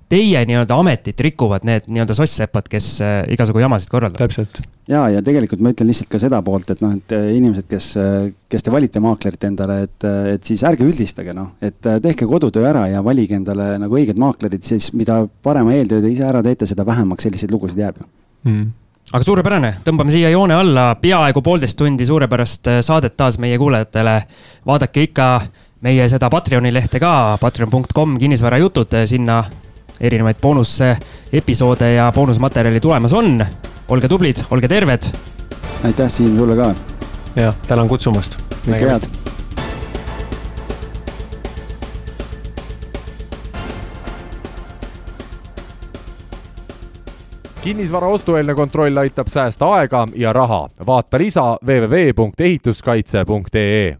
teie nii-öelda ametit rikuvad need nii-öelda soss-sepad, kes äh, igasugu jamasid korraldavad. täpselt. ja, ja tegelikult ma ütlen lihtsalt ka seda poolt, et noh, et äh, inimesed, kes, äh, kes te valite maaklerit endale, et, et siis ärge üldistage, noh, et tehke kodutöö ära ja valige endale nagu õiged maaklerid, siis mida parema eeltöö te ise ära teete, seda vähemaks selliseid lugusid jääb ju mm aga suurepärane, tõmbame siia joone alla, peaaegu poolteist tundi suurepärast saadet taas meie kuulajatele. vaadake ikka meie seda Patreoni lehte ka, patreon.com kinnisvarajutud, sinna erinevaid boonusepisoode ja boonusmaterjali tulemas on. olge tublid, olge terved. aitäh, Siim, sulle ka. jah, tänan kutsumast. kõike head. kinnisvara ostueelne kontroll aitab säästa aega ja raha. vaata lisa www.ehituskaitse.ee